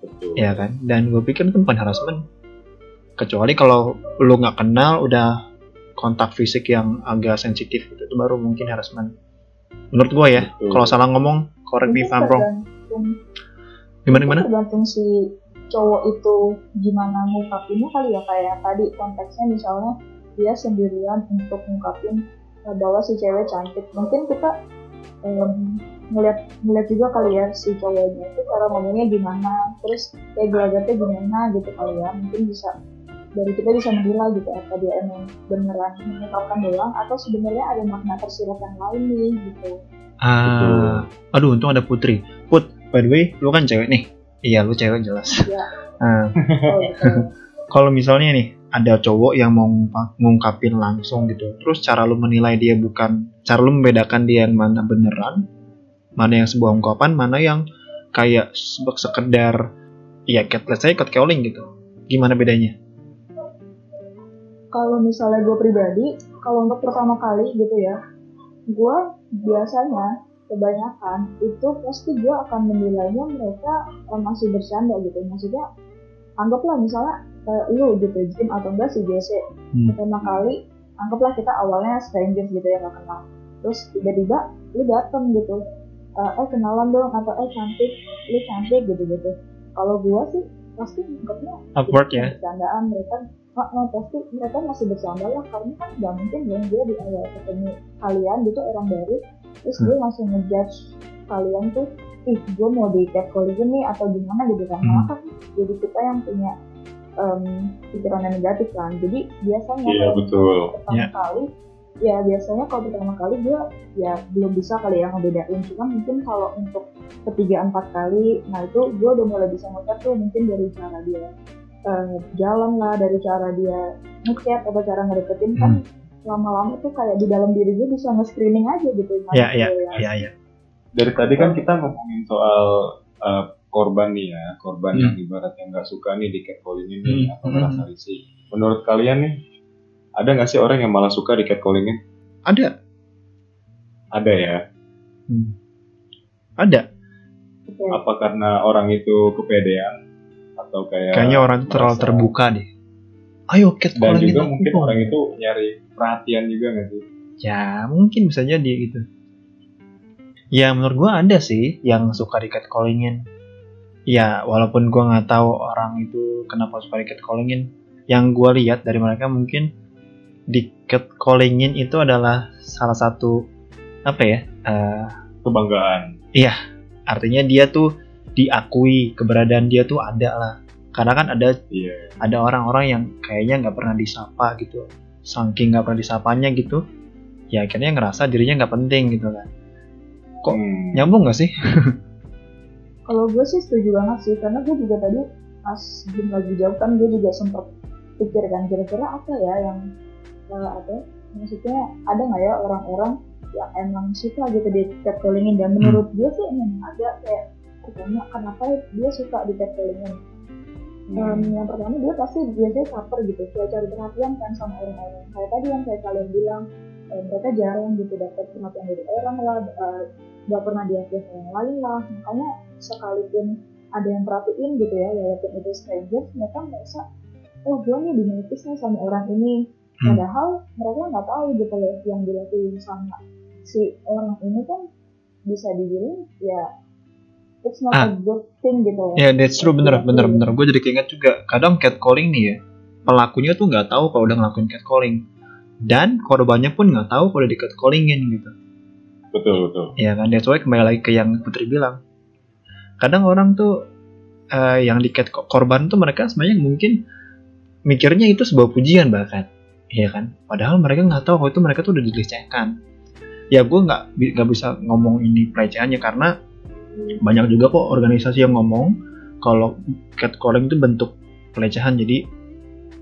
Speaker 1: Betul.
Speaker 2: Ya kan? Dan gue pikir itu bukan harassment. Kecuali kalau lu nggak kenal udah kontak fisik yang agak sensitif gitu itu baru mungkin harassment menurut gue ya kalau salah ngomong correct me if I'm wrong. Gimana gimana?
Speaker 3: Tergantung si cowok itu gimana ngungkapinnya kali ya kayak tadi konteksnya misalnya dia sendirian untuk ngungkapin uh, bahwa si cewek cantik. Mungkin kita um, ngeliat ngeliat juga kali ya si cowoknya itu cara ngomongnya gimana terus kayak gelagatnya gimana gitu kali ya. Mungkin bisa dari kita bisa menilai gitu apa dia emang beneran mengungkapkan doang atau sebenarnya ada makna tersirat yang lain nih gitu
Speaker 2: Ah, aduh untung ada Putri. Put, by the way, lu kan cewek nih. Iya, lu cewek jelas.
Speaker 3: ya
Speaker 2: Ah,
Speaker 3: oh, betul.
Speaker 2: kalau misalnya nih ada cowok yang mau ngungkap- ngungkapin langsung gitu, terus cara lu menilai dia bukan, cara lu membedakan dia yang mana beneran, mana yang sebuah ungkapan, mana yang kayak se- sekedar ya cat let's say gitu. Gimana bedanya?
Speaker 3: Kalau misalnya gue pribadi kalau untuk pertama kali gitu ya gue biasanya kebanyakan itu pasti gue akan menilainya mereka eh, masih bercanda gitu. Maksudnya anggaplah misalnya kayak lu gitu Jim atau enggak si JC
Speaker 2: Hmm.
Speaker 3: pertama kali anggaplah kita awalnya strangers gitu ya gak kenal. Terus tiba-tiba lu dateng gitu. Eh eh, kenalan dong atau eh cantik lu cantik gitu gitu kalau gue sih pasti anggapnya
Speaker 2: Awkward ya?
Speaker 3: bercandaan mereka ah, ah, pasti mereka masih bercanda lah karena kan nggak mungkin dong dia di awal ketemu kalian gitu orang baru terus
Speaker 2: Hmm.
Speaker 3: dia langsung ngejudge kalian tuh ih gue mau di catcalling nih atau gimana gitu kan
Speaker 2: Hmm.
Speaker 3: malah kan jadi kita yang punya em, pikiran yang negatif kan jadi biasanya
Speaker 1: Iya
Speaker 3: kalau
Speaker 1: betul.
Speaker 3: pertama
Speaker 2: Ya.
Speaker 3: kali ya biasanya kalau pertama kali gue ya belum bisa kali ya ngebedain cuma mungkin kalau untuk ketiga empat kali nah itu gue udah mulai bisa ngeliat tuh mungkin dari cara dia eh, jalan lah dari cara dia ngechat atau cara ngedeketin kan lama-lama tuh kayak di dalam diri gue bisa nge-screening aja gitu
Speaker 2: Ya, ya,
Speaker 3: Kayak,
Speaker 2: ya, ya.
Speaker 1: Dari tadi kan kita ngomongin soal uh, korban nih ya, korban
Speaker 2: Hmm.
Speaker 1: yang ibaratnya nggak suka nih di catcalling ini
Speaker 2: Hmm.
Speaker 1: atau merasa risih. Menurut kalian nih, ada nggak sih orang yang malah suka di catcallingin?
Speaker 2: Ada,
Speaker 1: Ada ya.
Speaker 2: Hmm. ada.
Speaker 1: Apa karena orang itu kepedean atau kayak
Speaker 2: Kayaknya orang itu terlalu terbuka deh. Ayo cat
Speaker 1: Dan juga mungkin orang itu nyari perhatian juga nggak sih?
Speaker 2: Ya mungkin bisa jadi gitu. Ya menurut gua ada sih yang suka di catcallingin. Ya walaupun gua nggak tahu orang itu kenapa suka di catcallingin. Yang gua lihat dari mereka mungkin di catcallingin itu adalah salah satu apa ya? eh,
Speaker 1: Kebanggaan.
Speaker 2: artinya dia tuh diakui keberadaan dia tuh ada lah. Karena kan ada
Speaker 1: Iya.
Speaker 2: ada orang-orang yang kayaknya nggak pernah disapa gitu. Saking nggak pernah disapanya gitu ya akhirnya ngerasa dirinya nggak penting gitu kan. Kok
Speaker 1: Hmm.
Speaker 2: nyambung nggak sih?
Speaker 3: Kalau gue sih setuju banget sih karena gue juga tadi pas Jim lagi jauh kan gue juga sempat pikir kan kira-kira apa ya yang eh, apa ya, maksudnya ada nggak ya orang-orang yang emang suka gitu di catcallingin dan menurut gue sih emang ada kayak pertama kenapa dia suka di catcallingin
Speaker 1: Hmm.
Speaker 3: Em, yang pertama dia pasti biasanya caper gitu kayak cari perhatian kan sama orang-orang kayak tadi yang kayak kalian bilang eh, mereka jarang gitu dapat perhatian dari orang lah eh, nggak pernah diakui yang lain lah makanya sekalipun ada yang perhatiin gitu ya walaupun itu strangers mereka merasa oh gue nih dinotis nih sama orang ini
Speaker 2: Hmm.
Speaker 3: padahal mereka nggak tahu gitu loh yang dilakuin sama si orang ini kan bisa dibilang ya it's not
Speaker 2: Ah.
Speaker 3: a good thing gitu.
Speaker 2: Ya that's true. Bener bener
Speaker 3: Iya.
Speaker 2: bener. Gue jadi keinget juga kadang catcalling nih ya pelakunya tuh nggak tahu kalau udah ngelakuin catcalling. Dan korbannya pun nggak tahu kalau udah di catcallingin gitu.
Speaker 1: Betul betul.
Speaker 2: ya kan that's why kembali lagi ke yang Putri bilang. Kadang orang tuh eh, yang di cat korban tuh mereka sebenarnya mungkin mikirnya itu sebuah pujian bahkan. Iya kan? Padahal mereka nggak tahu kalau itu mereka tuh udah dilecehkan. Ya gue nggak nggak bisa ngomong ini pelecehannya karena banyak juga kok organisasi yang ngomong kalau catcalling itu bentuk pelecehan jadi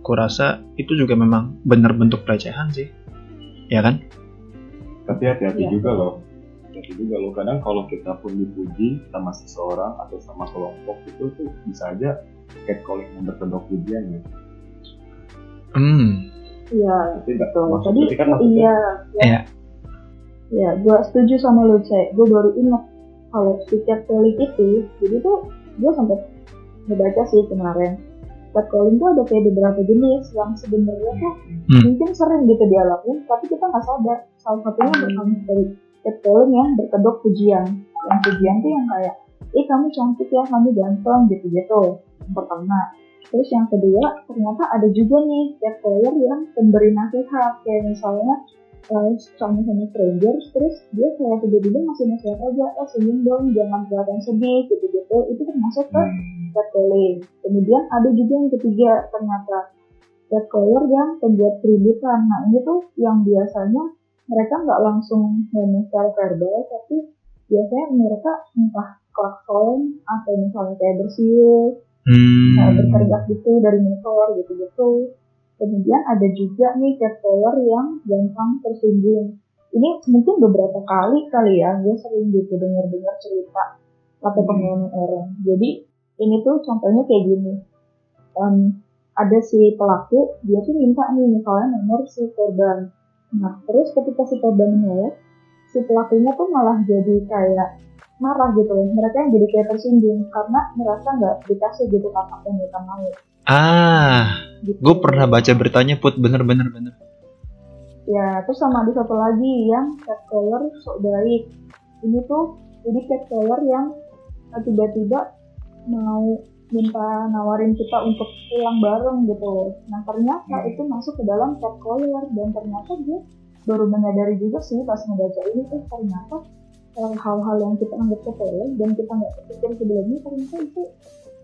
Speaker 2: kurasa itu juga memang benar bentuk pelecehan sih ya kan
Speaker 1: Tapi hati-hati
Speaker 3: Iya.
Speaker 1: juga loh. Hati juga loh. Kadang kalau kita pun dipuji sama seseorang atau sama kelompok itu tuh bisa aja catcalling yang berkedok pujian ya.
Speaker 2: hmm
Speaker 3: iya Betul. Tadi
Speaker 1: kan
Speaker 3: iya, ya.
Speaker 2: Iya.
Speaker 3: Ya, gue setuju sama lu, Cek. Gue baru ingat kalau si catcalling itu, jadi tuh gue sempat ngebaca sih kemarin. Catcalling tuh ada kayak beberapa jenis yang sebenarnya tuh
Speaker 2: Hmm.
Speaker 3: mungkin sering gitu dia lakuin, tapi kita nggak sadar. Salah satunya berkaitan dari catcalling yang berkedok pujian. Yang pujian tuh yang kayak, ih kamu cantik ya, kamu ganteng gitu-gitu. yang pertama terus yang kedua ternyata ada juga nih catcaller yang pemberi nasihat kayak misalnya uh, sama sama strangers terus dia kayak tiba-tiba masih nasihat aja eh senyum dong jangan kelihatan sedih gitu gitu itu termasuk ke
Speaker 1: Hmm.
Speaker 3: catcalling kemudian ada juga yang ketiga ternyata catcaller yang pembuat keributan nah ini tuh yang biasanya mereka nggak langsung ngomong secara verbal tapi biasanya mereka entah klakson atau misalnya kayak bersiul
Speaker 2: Hmm.
Speaker 3: kayak berteriak gitu dari motor gitu-gitu. Kemudian ada juga nih catcaller yang gampang tersinggung. Ini mungkin beberapa kali kali ya, gue sering gitu dengar-dengar cerita atau pengalaman orang. Jadi ini tuh contohnya kayak gini. Em, ada si pelaku, dia tuh minta nih misalnya nomor si korban. Nah, terus ketika si korban menolak, si pelakunya tuh malah jadi kayak marah gitu loh. Mereka yang jadi kayak tersinggung karena merasa nggak dikasih gitu apa yang mereka mau.
Speaker 2: Ah,
Speaker 3: Gitu.
Speaker 2: gue pernah baca beritanya put bener-bener bener.
Speaker 3: Ya, terus sama ada satu lagi yang catcaller sok baik. Ini tuh jadi catcaller yang eh, tiba-tiba mau minta nawarin kita untuk pulang bareng gitu loh. Nah ternyata
Speaker 1: Hmm.
Speaker 3: itu masuk ke dalam catcaller dan ternyata dia baru menyadari juga sih pas ngebaca ini tuh ternyata eh, hal-hal yang kita anggap sepele dan kita nggak pikir sebelumnya ternyata itu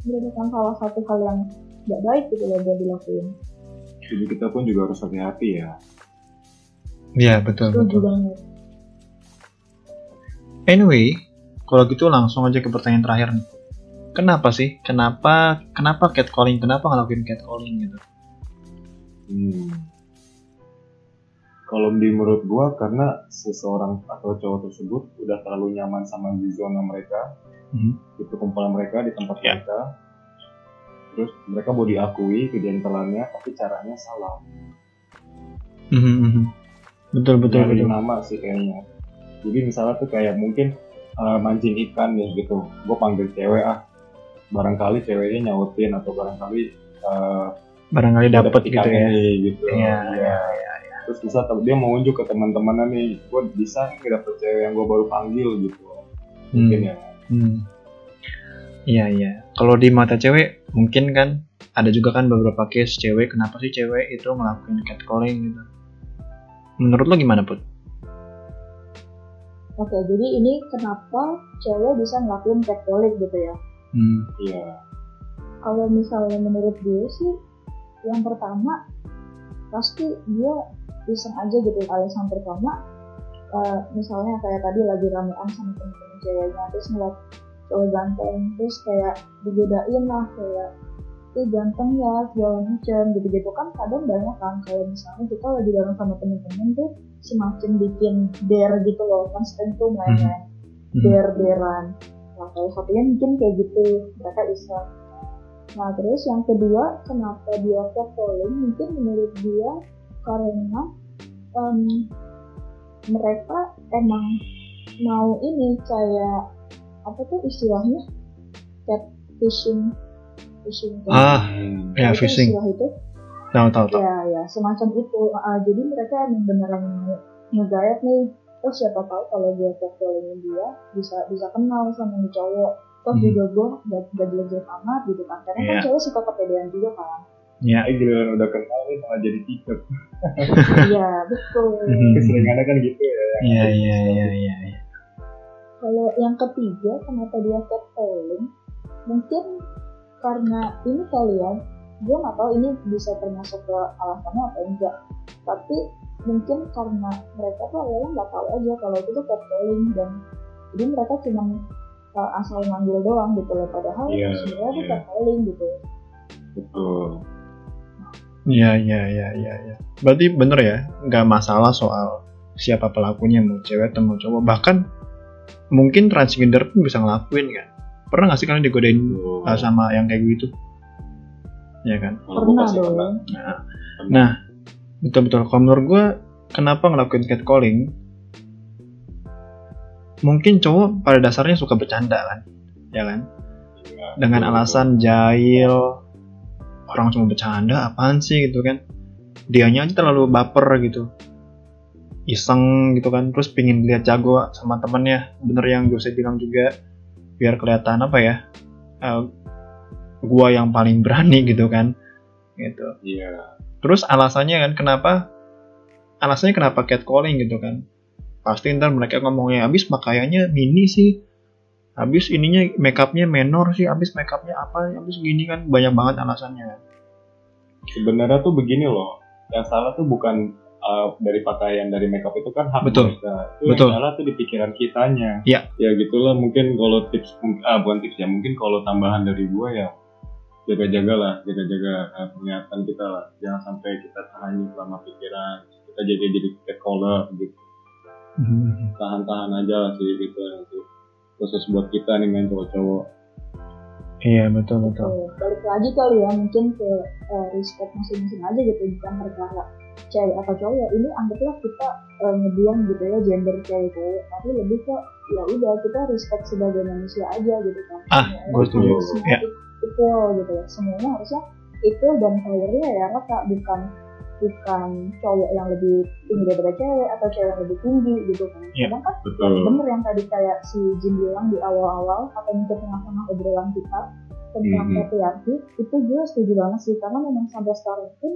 Speaker 3: merupakan salah satu hal yang nggak baik gitu loh buat dilakuin.
Speaker 1: Jadi kita pun juga harus hati-hati ya.
Speaker 2: Iya betul
Speaker 3: Setuju
Speaker 2: betul.
Speaker 3: banget.
Speaker 2: Anyway, kalau gitu langsung aja ke pertanyaan terakhir nih. Kenapa sih? Kenapa kenapa catcalling? Kenapa ngelakuin catcalling gitu?
Speaker 1: Hmm. Kalau di menurut gua karena seseorang atau cowok tersebut udah terlalu nyaman sama di zona mereka,
Speaker 2: Mhm.
Speaker 1: di perkumpulan mereka, di tempat
Speaker 2: Ya.
Speaker 1: mereka. Terus mereka mau diakui kejantelannya, tapi caranya salah.
Speaker 2: Mhm, mhm. Betul betul
Speaker 1: Nyari
Speaker 2: betul.
Speaker 1: nama sih kayaknya. Jadi misalnya tuh kayak mungkin uh, mancing ikan ya gitu. Gue panggil cewek ah. Barangkali ceweknya nyautin atau barangkali uh,
Speaker 2: Barangkali
Speaker 1: gua
Speaker 2: dapet gitu ya.
Speaker 1: gitu.
Speaker 2: Iya,
Speaker 1: Iya. Terus bisa tahu dia mau unjuk ke teman-temannya nih, gue bisa nih dapet cewek yang gue baru panggil gitu. Mungkin
Speaker 2: Hmm.
Speaker 1: ya.
Speaker 2: Hmm. Iya iya. Kalau di mata cewek mungkin kan ada juga kan beberapa case cewek kenapa sih cewek itu ngelakuin catcalling gitu. Menurut lo gimana put?
Speaker 3: Oke, jadi ini kenapa cewek bisa ngelakuin catcalling gitu ya?
Speaker 2: Hmm.
Speaker 1: Iya.
Speaker 3: Kalau misalnya menurut gue sih, yang pertama pasti dia iseng aja gitu alasan pertama eh, misalnya kayak tadi lagi ramean sama temen-temen ceweknya terus ngeliat cowok ganteng terus kayak digodain lah kayak ih ganteng ya segala macam gitu-gitu kan kadang banyak kan kalau misalnya kita lagi bareng sama temen-temen tuh semacam bikin dare gitu loh kan sering tuh main-main
Speaker 2: Hmm.
Speaker 3: der-deran. Nah, salah satunya mungkin kayak gitu, mereka iseng. Nah, terus yang kedua, kenapa dia catcalling? Mungkin menurut dia karena em, mereka emang mau ini kayak apa tuh istilahnya catfishing, fishing.
Speaker 2: Ah,
Speaker 1: Hmm.
Speaker 2: ya
Speaker 3: Apa tuh
Speaker 2: fishing.
Speaker 3: Istilah itu?
Speaker 2: Tahu tahu tahu.
Speaker 3: Ya, ya, semacam itu. Ah, jadi mereka emang beneran ngegayat nih. Terus siapa tahu kalau gue catcallingin dia bisa bisa kenal sama nih cowok. Terus
Speaker 2: Hmm.
Speaker 3: juga gue gak, gak jelek-jelek amat gitu kan. Karena kan
Speaker 2: Iya.
Speaker 3: cewek suka kepedean juga kan.
Speaker 2: Ya.
Speaker 1: Eh giliran udah kenal nih malah jadi tiktok.
Speaker 3: Iya, betul.
Speaker 1: Keseringannya kan gitu ya.
Speaker 2: Iya iya iya iya. iya.
Speaker 3: Kalau yang ketiga, kenapa dia catcalling? Mungkin karena ini kali ya, gue nggak tahu ini bisa termasuk ke alasannya atau enggak. Tapi mungkin karena mereka tuh awalnya nggak tahu aja kalau itu tuh catcalling dan jadi mereka cuma uh, asal manggil doang gitu loh. Padahal
Speaker 1: Iya,
Speaker 3: sebenarnya itu
Speaker 1: iya.
Speaker 3: catcalling gitu.
Speaker 1: Betul.
Speaker 2: Iya iya iya iya. iya. Berarti bener ya, nggak masalah soal siapa pelakunya mau cewek atau mau cowok. Bahkan mungkin transgender pun bisa ngelakuin kan. Pernah nggak sih kalian digodain
Speaker 1: Betul.
Speaker 2: uh, sama yang kayak gitu? Ya kan.
Speaker 3: Pernah dong.
Speaker 2: Nah, nah betul betul. Kalau menurut gue, kenapa ngelakuin catcalling? Mungkin cowok pada dasarnya suka bercanda kan, ya kan?
Speaker 1: Iya,
Speaker 2: Dengan alasan jahil, orang cuma bercanda, apaan sih gitu kan? Dianya aja terlalu baper gitu, iseng gitu kan, terus pingin lihat jago sama temennya. Bener yang Jose bilang juga, biar kelihatan apa ya? eh, gua yang paling berani gitu kan gitu
Speaker 1: Iya.
Speaker 2: terus alasannya kan kenapa alasannya kenapa catcalling gitu kan pasti ntar mereka ngomongnya habis pakaiannya mini sih habis ininya makeupnya menor sih habis makeupnya apa habis gini kan banyak banget alasannya
Speaker 1: Sebenarnya tuh begini loh. Yang salah tuh bukan uh, dari pakaian dari makeup itu kan hak
Speaker 2: Betul.
Speaker 1: mereka. Itu
Speaker 2: Betul.
Speaker 1: yang salah tuh di pikiran kitanya.
Speaker 2: Iya.
Speaker 1: Ya gitulah mungkin kalau tips ah bukan tips ya mungkin kalau tambahan dari gua ya jaga-jaga lah, jaga-jaga uh, penglihatan kita lah. Jangan sampai kita terhanyut selama pikiran. Kita jadi jadi catcaller gitu. Tahan-tahan aja lah sih gitu nanti. Khusus buat kita nih main cowok-cowok.
Speaker 2: iya betul betul
Speaker 3: Tuh, balik lagi kali ya mungkin ke eh, respect masing-masing aja gitu bukan perkara cewek atau cowok ya ini anggaplah kita eh, ngebuang gitu ya gender cewek cowok tapi lebih ke ya udah kita respect sebagai manusia aja gitu kan
Speaker 2: Ah,
Speaker 3: Semuanya
Speaker 2: gua setuju. Ya.
Speaker 3: equal gitu ya semuanya harusnya equal dan powernya ya rata bukan bukan cowok yang lebih tinggi daripada cewek atau cewek yang lebih tinggi gitu kan.
Speaker 2: Ya,
Speaker 3: kadang kan
Speaker 1: Betul.
Speaker 3: bener yang tadi kayak si Jin bilang di awal-awal atau mungkin tengah-tengah obrolan kita tentang
Speaker 1: Mhm.
Speaker 3: patriarki itu gue setuju banget sih. Karena memang sampai sekarang pun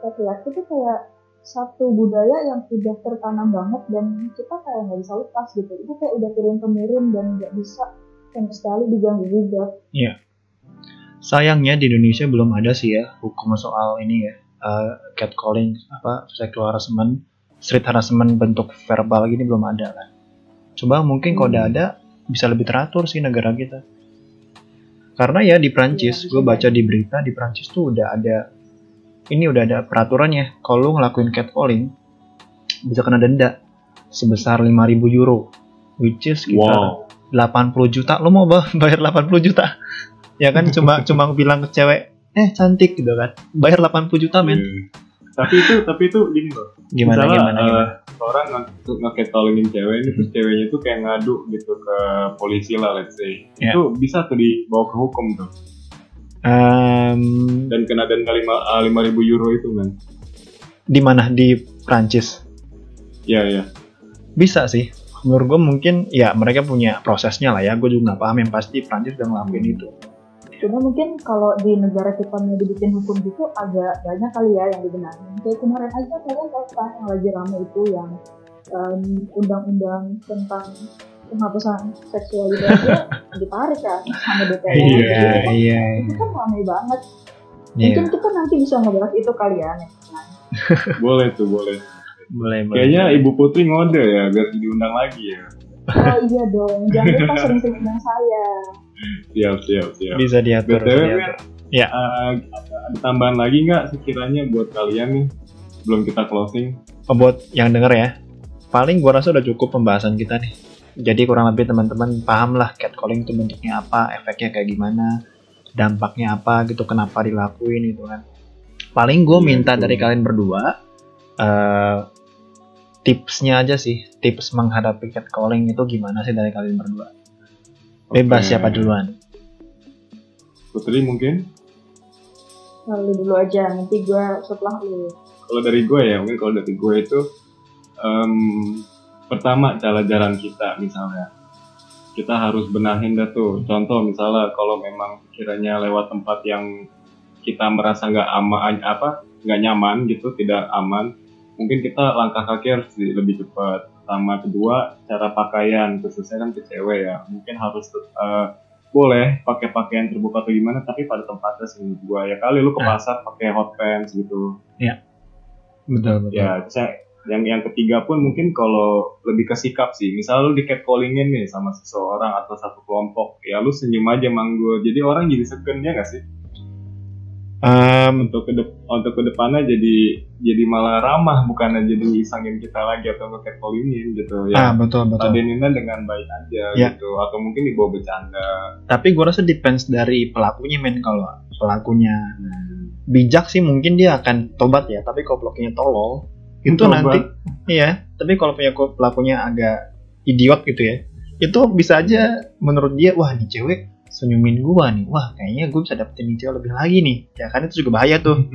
Speaker 3: patriarki itu kayak satu budaya yang udah tertanam banget dan kita kayak nggak bisa lepas gitu. Itu kayak udah turun temurun dan nggak bisa sama sekali diganggu juga
Speaker 2: sayangnya di Indonesia belum ada sih ya hukum soal ini ya eh, catcalling apa sexual harassment street harassment bentuk verbal gini belum ada kan coba mungkin kalau udah
Speaker 1: Hmm.
Speaker 2: ada bisa lebih teratur sih negara kita. Karena ya di Prancis
Speaker 3: Iya,
Speaker 2: gue baca di berita di Prancis tuh udah ada ini udah ada peraturannya. Kalau lu ngelakuin catcalling bisa kena denda sebesar 5000 euro which is sekitar
Speaker 1: Wow.
Speaker 2: 80 juta. Lo mau bah- bayar 80 juta? Ya kan cuma cuma bilang ke cewek eh cantik gitu kan. Bayar 80 juta men.
Speaker 1: Iya. Tapi itu tapi itu gini loh.
Speaker 2: gimana
Speaker 1: Misalnya,
Speaker 2: gimana
Speaker 1: eh,
Speaker 2: gimana
Speaker 1: orang nge- nge-catcallingin cewek ini terus ceweknya tuh kayak ngadu gitu ke polisi lah let's say.
Speaker 2: Ya.
Speaker 1: itu bisa tuh dibawa ke hukum tuh.
Speaker 2: Em,
Speaker 1: dan kena denda lima ah, lima ribu euro itu kan
Speaker 2: di mana? Di Prancis
Speaker 1: ya ya
Speaker 2: bisa sih. Menurut gue mungkin ya mereka punya prosesnya lah ya. Gue juga nggak paham. Yang pasti Prancis udah ngelakuin itu
Speaker 3: cuma mungkin kalau di negara kita mau dibikin hukum gitu agak banyak kali ya yang dibenahi. Kayak kemarin aja kalian tahu kan yang lagi rame itu yang em, undang-undang tentang penghapusan seksual itu aja ditarik kan sama DPR
Speaker 1: Iya,
Speaker 3: gitu kan.
Speaker 2: iya.
Speaker 3: itu kan rame banget.
Speaker 2: Iya.
Speaker 3: Mungkin kita nanti bisa ngebahas itu kali ya nih.
Speaker 1: boleh tuh boleh.
Speaker 2: Boleh boleh
Speaker 1: kayaknya ibu putri ngode ya biar diundang lagi ya.
Speaker 3: Oh iya dong. Jangan lupa sering-sering undang saya
Speaker 1: siap siap siap.
Speaker 2: Bisa diatur,
Speaker 1: btw
Speaker 2: bisa diatur. Ya.
Speaker 1: eh, ada tambahan lagi nggak sekiranya buat kalian nih belum kita closing?
Speaker 2: Oh, buat yang denger ya paling gua rasa udah cukup pembahasan kita nih. Jadi kurang lebih teman-teman paham lah catcalling itu bentuknya apa efeknya kayak gimana dampaknya apa gitu kenapa dilakuin gitu kan. Paling gue
Speaker 1: Iya,
Speaker 2: minta dari kalian berdua eh tipsnya aja sih tips menghadapi catcalling itu gimana sih dari kalian berdua bebas
Speaker 1: Oke.
Speaker 2: siapa duluan?
Speaker 1: Putri mungkin?
Speaker 3: Lalu dulu aja nanti gue setelah lu.
Speaker 1: Kalau dari gue ya mungkin kalau dari gue itu em, pertama cara jalan kita misalnya. Kita harus benahin dah tuh. Contoh misalnya kalau memang kiranya lewat tempat yang kita merasa nggak aman apa nggak nyaman gitu tidak aman mungkin kita langkah kaki harus lebih cepat sama kedua cara pakaian khususnya kan ke cewek ya. Mungkin harus eh, boleh pakai pakaian terbuka atau gimana tapi pada tempatnya sih gua. Ya kali lu ke
Speaker 2: Nah.
Speaker 1: pasar pakai hot pants gitu.
Speaker 2: Betul betul.
Speaker 1: Ya terus yang- yang ketiga pun mungkin kalau lebih ke sikap sih. Misal lu di catcallingin nih sama seseorang atau satu kelompok ya lu senyum aja manggul. Jadi orang jadi segen ya gak sih
Speaker 2: Em,
Speaker 1: untuk ke untuk ke depannya jadi jadi malah ramah bukannya jadi isengin kita lagi atau nge catcallingin
Speaker 2: ah
Speaker 1: gitu. Ya
Speaker 2: betul betul.
Speaker 1: ladeninnya dengan baik aja
Speaker 2: Ya.
Speaker 1: gitu. Atau mungkin dibawa bercanda.
Speaker 2: Tapi gue rasa depends dari pelakunya men kalau pelakunya bijak sih mungkin dia akan tobat ya. Tapi kalau pelakunya tolol itu
Speaker 1: Tobat.
Speaker 2: nanti iya. Tapi kalau punya pelakunya agak idiot gitu ya itu bisa aja menurut dia wah nih cewek senyumin gua nih. Wah kayaknya gue bisa dapetin nih cewek lebih lagi nih. Ya kan itu juga bahaya tuh.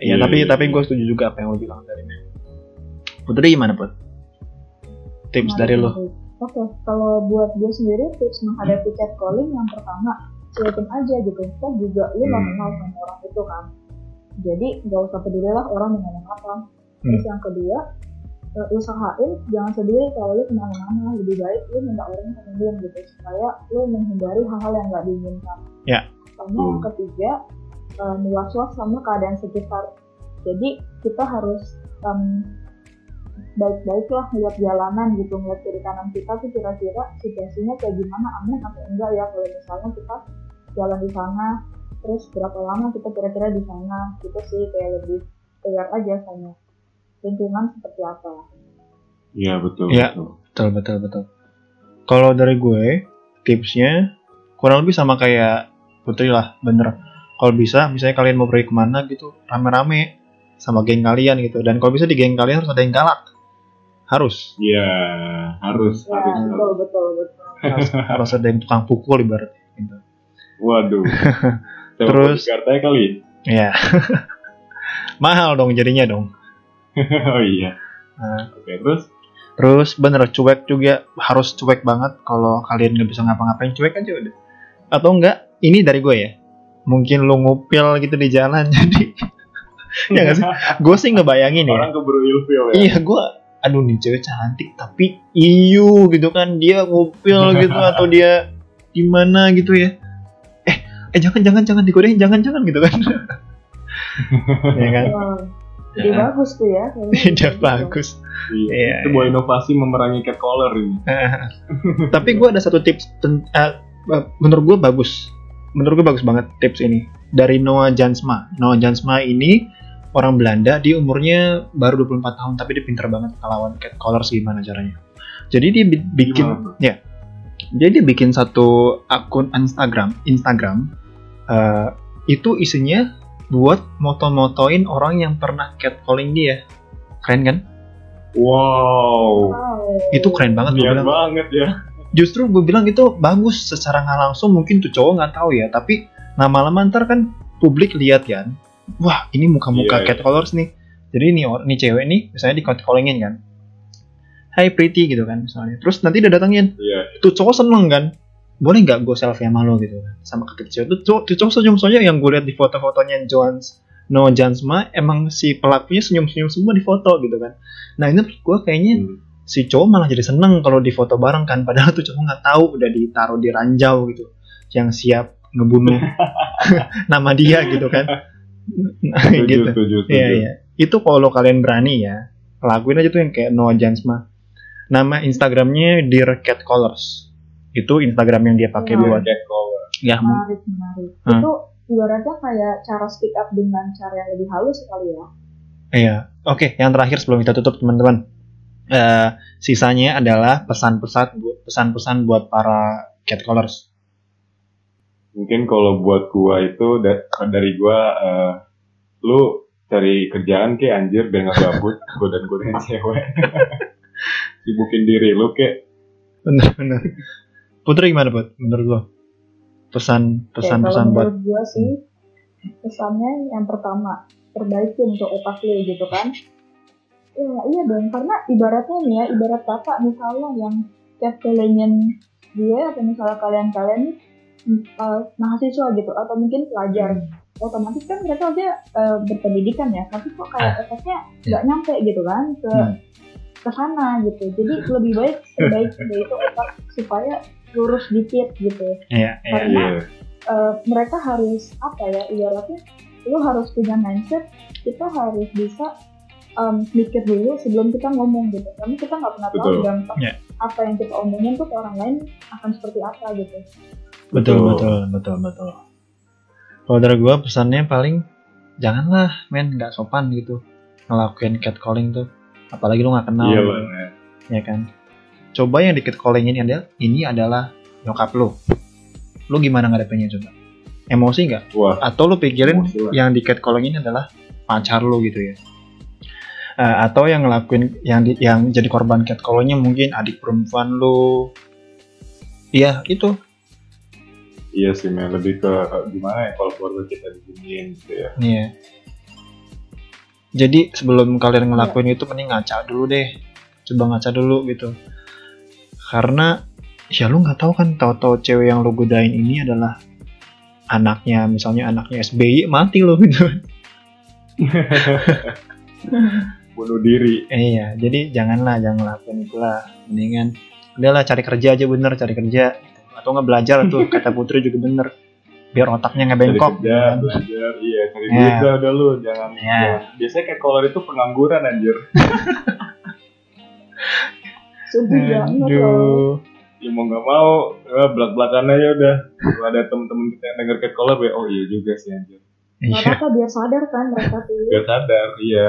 Speaker 2: Iya
Speaker 1: Iya,
Speaker 2: tapi
Speaker 1: iya,
Speaker 2: tapi
Speaker 1: iya.
Speaker 2: gue setuju juga apa yang lo bilang tadi men Putri gimana put? Tips dari lo.
Speaker 3: Oke, kalau buat gue sendiri tips menghadapi catcalling yang pertama cuekin aja gitu. Kan juga lu nggak
Speaker 1: Hmm.
Speaker 3: kenal sama orang itu kan. Jadi nggak usah peduli lah orang mau ngomong apa. Terus yang kedua eh, usahain jangan sendiri kalau lu ke mana-mana lebih baik lu minta orang temenin gitu supaya lu menghindari hal-hal yang nggak diinginkan
Speaker 2: Ya.
Speaker 3: sama yang
Speaker 1: Hmm.
Speaker 3: ketiga eh, was-was sama keadaan sekitar jadi kita harus em, baik-baik lah ngeliat jalanan gitu ngeliat kiri kanan kita tuh kira-kira situasinya kayak gimana aman atau enggak ya kalau misalnya kita jalan di sana terus berapa lama kita kira-kira di sana gitu sih kayak lebih aware aja sama lingkungan seperti apa
Speaker 1: Iya betul.
Speaker 2: Iya.
Speaker 1: betul.
Speaker 2: betul betul betul kalau dari gue tipsnya kurang lebih sama kayak Putri lah bener kalau bisa misalnya kalian mau pergi ke mana gitu rame-rame sama geng kalian gitu dan kalau bisa di geng kalian harus ada yang galak harus
Speaker 1: Iya harus
Speaker 3: ya
Speaker 1: harus.
Speaker 3: betul
Speaker 1: harus.
Speaker 3: betul betul
Speaker 2: harus, harus ada yang tukang pukul ibarat gitu
Speaker 1: Waduh. Coba
Speaker 2: Terus-
Speaker 1: Jakarta kali.
Speaker 2: ya mahal dong jadinya dong
Speaker 1: oh iya.
Speaker 2: Nah,
Speaker 1: Oke terus.
Speaker 2: terus bener cuek juga. Harus cuek banget kalau kalian nggak bisa ngapa-ngapain. Cuek aja udah. Atau enggak ini dari gue ya. Mungkin lu ngupil gitu di jalan jadi. Ya nggak sih? Gue sih ngebayangin ya.
Speaker 1: Orang keburu ilfil ya.
Speaker 2: iya gue aduh nih cewek cantik tapi iyu gitu kan. Dia ngupil gitu atau dia gimana gitu ya. Eh eh jangan jangan jangan digodain jangan jangan gitu kan. Ya kan
Speaker 3: ide
Speaker 2: Ya.
Speaker 3: bagus tuh ya
Speaker 2: ide bagus.
Speaker 1: Iya.
Speaker 2: Iya,
Speaker 1: Itu sebuah inovasi memerangi catcaller ini.
Speaker 2: tapi gue ada satu tips ten- eh, eh, menurut gue bagus. Menurut gue bagus banget tips ini. Dari Noah Jansma. Noah Jansma ini orang Belanda dia umurnya baru 24 tahun tapi dia pinter banget ngelawan catcallers gimana caranya. Jadi dia bi- bikin
Speaker 1: Gimana
Speaker 2: ya. Jadi dia bikin satu akun Instagram Instagram eh, itu isinya buat moto-motoin orang yang pernah catcalling dia keren kan
Speaker 1: Wow.
Speaker 3: Wow.
Speaker 2: itu keren banget gue bilang
Speaker 1: banget ya.
Speaker 2: justru gue bilang itu bagus secara nggak langsung mungkin tuh cowok nggak tahu ya tapi lama-lama ntar kan publik lihat kan wah ini muka-muka
Speaker 1: Iya, iya.
Speaker 2: catcallers nih jadi nih or- nih cewek nih misalnya di catcallingin kan Hai pretty gitu kan misalnya terus nanti dia datangin
Speaker 1: Iya.
Speaker 2: tuh cowok seneng kan boleh nggak gue selfie sama lo gitu kan? Sama kata cewek tuh cowok, cowok senyum soalnya yang gue lihat di foto-fotonya Jones No Jansma emang si pelakunya senyum-senyum semua di foto gitu kan. Nah ini gue kayaknya
Speaker 1: Hmm.
Speaker 2: si cowok malah jadi seneng kalau di foto bareng kan padahal tuh cowok nggak tahu udah ditaruh di ranjau gitu. Yang siap ngebunuh nama dia gitu kan. Nah,
Speaker 1: Setuju,
Speaker 2: gitu.
Speaker 1: setuju, setuju.
Speaker 2: iya iya. Itu kalau kalian berani ya lakuin aja tuh yang kayak Noah Jansma. Nama Instagramnya Dear Cat Colors itu Instagram yang dia pakai
Speaker 3: Iya.
Speaker 2: buat ya
Speaker 3: menarik menarik
Speaker 2: Hmm.
Speaker 3: itu ibaratnya kayak cara speak up dengan cara yang lebih halus sekali ya
Speaker 2: Iya, oke. Yang terakhir sebelum kita tutup teman-teman, Eh, sisanya adalah pesan-pesan buat pesan-pesan buat para catcallers.
Speaker 1: Mungkin kalau buat gua itu da- dari gua eh, lu cari kerjaan ke anjir biar nggak gabut godain godain cewek. Sibukin diri lu ke
Speaker 2: Bener-bener. Putri gimana buat menurut lo? Pesan
Speaker 3: Oke,
Speaker 2: pesan-pesan
Speaker 3: kalau
Speaker 2: buat
Speaker 3: menurut gue sih pesannya yang pertama perbaiki untuk otak lu gitu kan. Iya iya dong karena ibaratnya nih ya ibarat kakak misalnya yang catcallingin dia atau misalnya kalian-kalian uh, mahasiswa gitu atau mungkin pelajar. Otomatis kan mereka aja uh, berpendidikan ya tapi kok kayak efeknya nggak nyampe gitu kan ke
Speaker 2: Hmm.
Speaker 3: ke sana gitu. Jadi lebih baik perbaiki itu otak supaya lurus dikit gitu
Speaker 2: Iya, iya.
Speaker 3: Karena
Speaker 1: Iya.
Speaker 3: eh, mereka harus apa ya ibaratnya lu harus punya mindset kita harus bisa em, mikir dulu sebelum kita ngomong gitu karena kita nggak pernah tahu
Speaker 1: Betul.
Speaker 3: dampak
Speaker 2: Ya.
Speaker 3: apa yang kita omongin tuh ke orang lain akan seperti apa gitu
Speaker 2: Betul,
Speaker 1: Betul.
Speaker 2: betul, betul, betul. Kalau dari gua pesannya paling janganlah men nggak sopan gitu ngelakuin catcalling tuh. Apalagi lu nggak kenal.
Speaker 1: Iya
Speaker 2: gitu.
Speaker 1: banget.
Speaker 2: ya kan coba yang di catcalling ini adalah ini adalah nyokap lo lu gimana ngadepinnya coba emosi nggak atau lu pikirin yang di catcalling ini adalah pacar lo gitu ya Eh, atau yang ngelakuin yang di, yang jadi korban catcallingnya mungkin adik perempuan lo iya itu
Speaker 1: Iya sih, men. lebih ke gimana ya kalau keluarga kita diginiin gitu ya.
Speaker 2: Iya. Jadi sebelum kalian ngelakuin itu mending ngaca dulu deh. Coba ngaca dulu gitu. Karena ya lu nggak tahu kan tahu-tahu cewek yang lu godain ini adalah anaknya misalnya anaknya SBY mati loh gitu.
Speaker 1: Bunuh diri.
Speaker 2: Iya jadi janganlah jangan lakukan itulah mendingan udahlah cari kerja aja bener cari kerja. Atau nggak belajar tuh kata Putri juga bener. Biar otaknya nggak
Speaker 1: cari
Speaker 2: bengkok.
Speaker 1: kerja belajar. Iya cari
Speaker 2: Ya.
Speaker 1: duit dah udah lu jangan jangan- biasanya kayak kolor itu pengangguran anjir
Speaker 3: banget loh
Speaker 2: Aduh.
Speaker 1: ya mau nggak mau ya belak belakan aja udah kalau ada temen-temen kita yang denger kayak kolor ya oh iya juga sih anjir
Speaker 2: Iya.
Speaker 3: apa-apa biar sadar kan mereka tuh
Speaker 1: biar sadar iya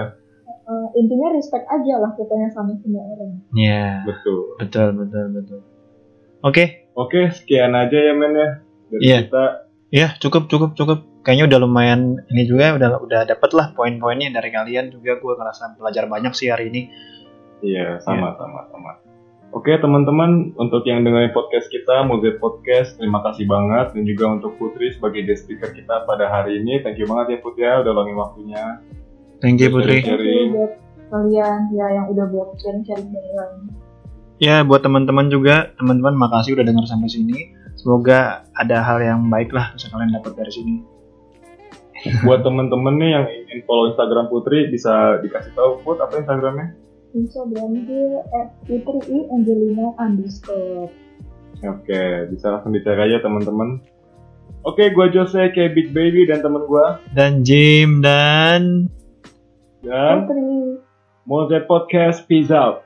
Speaker 3: Eh, intinya respect aja lah pokoknya sama semua orang
Speaker 2: Iya,
Speaker 1: betul
Speaker 2: betul betul betul. Oke,
Speaker 1: oke sekian aja ya men ya dari
Speaker 2: Iya.
Speaker 1: kita
Speaker 2: ya cukup cukup cukup. Kayaknya udah lumayan ini juga udah udah dapet lah poin-poinnya dari kalian juga gue ngerasa belajar banyak sih hari ini.
Speaker 1: Iya, sama sama sama. Oke teman-teman, untuk yang dengerin podcast kita, Muzet Podcast, terima kasih banget dan juga untuk Putri sebagai guest speaker kita pada hari ini. Thank you banget ya Putri ya, udah luangin waktunya.
Speaker 2: Thank you Putri.
Speaker 1: Sharing.
Speaker 3: Thank you buat kalian ya yang udah buat sharing-sharing lain
Speaker 2: Ya buat teman-teman juga, teman-teman makasih udah dengar sampai sini. Semoga ada hal yang baik lah bisa kalian dapat dari sini.
Speaker 1: Buat teman-teman nih yang ingin follow Instagram Putri, bisa dikasih tahu Put apa Instagramnya?
Speaker 3: Instagram gue at putri angelina underscore
Speaker 1: Oke, bisa langsung dicari aja teman-teman. Oke, gua Jose, kayak Big Baby dan temen gua
Speaker 2: Dan Jim dan
Speaker 1: dan
Speaker 3: putri
Speaker 1: Mozet Podcast, peace out.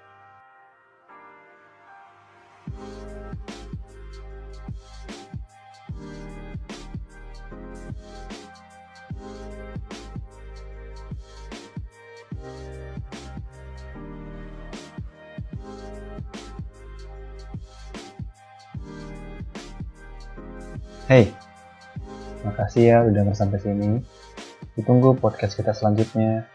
Speaker 2: Hey, makasih ya udah sampai sini. Ditunggu podcast kita selanjutnya.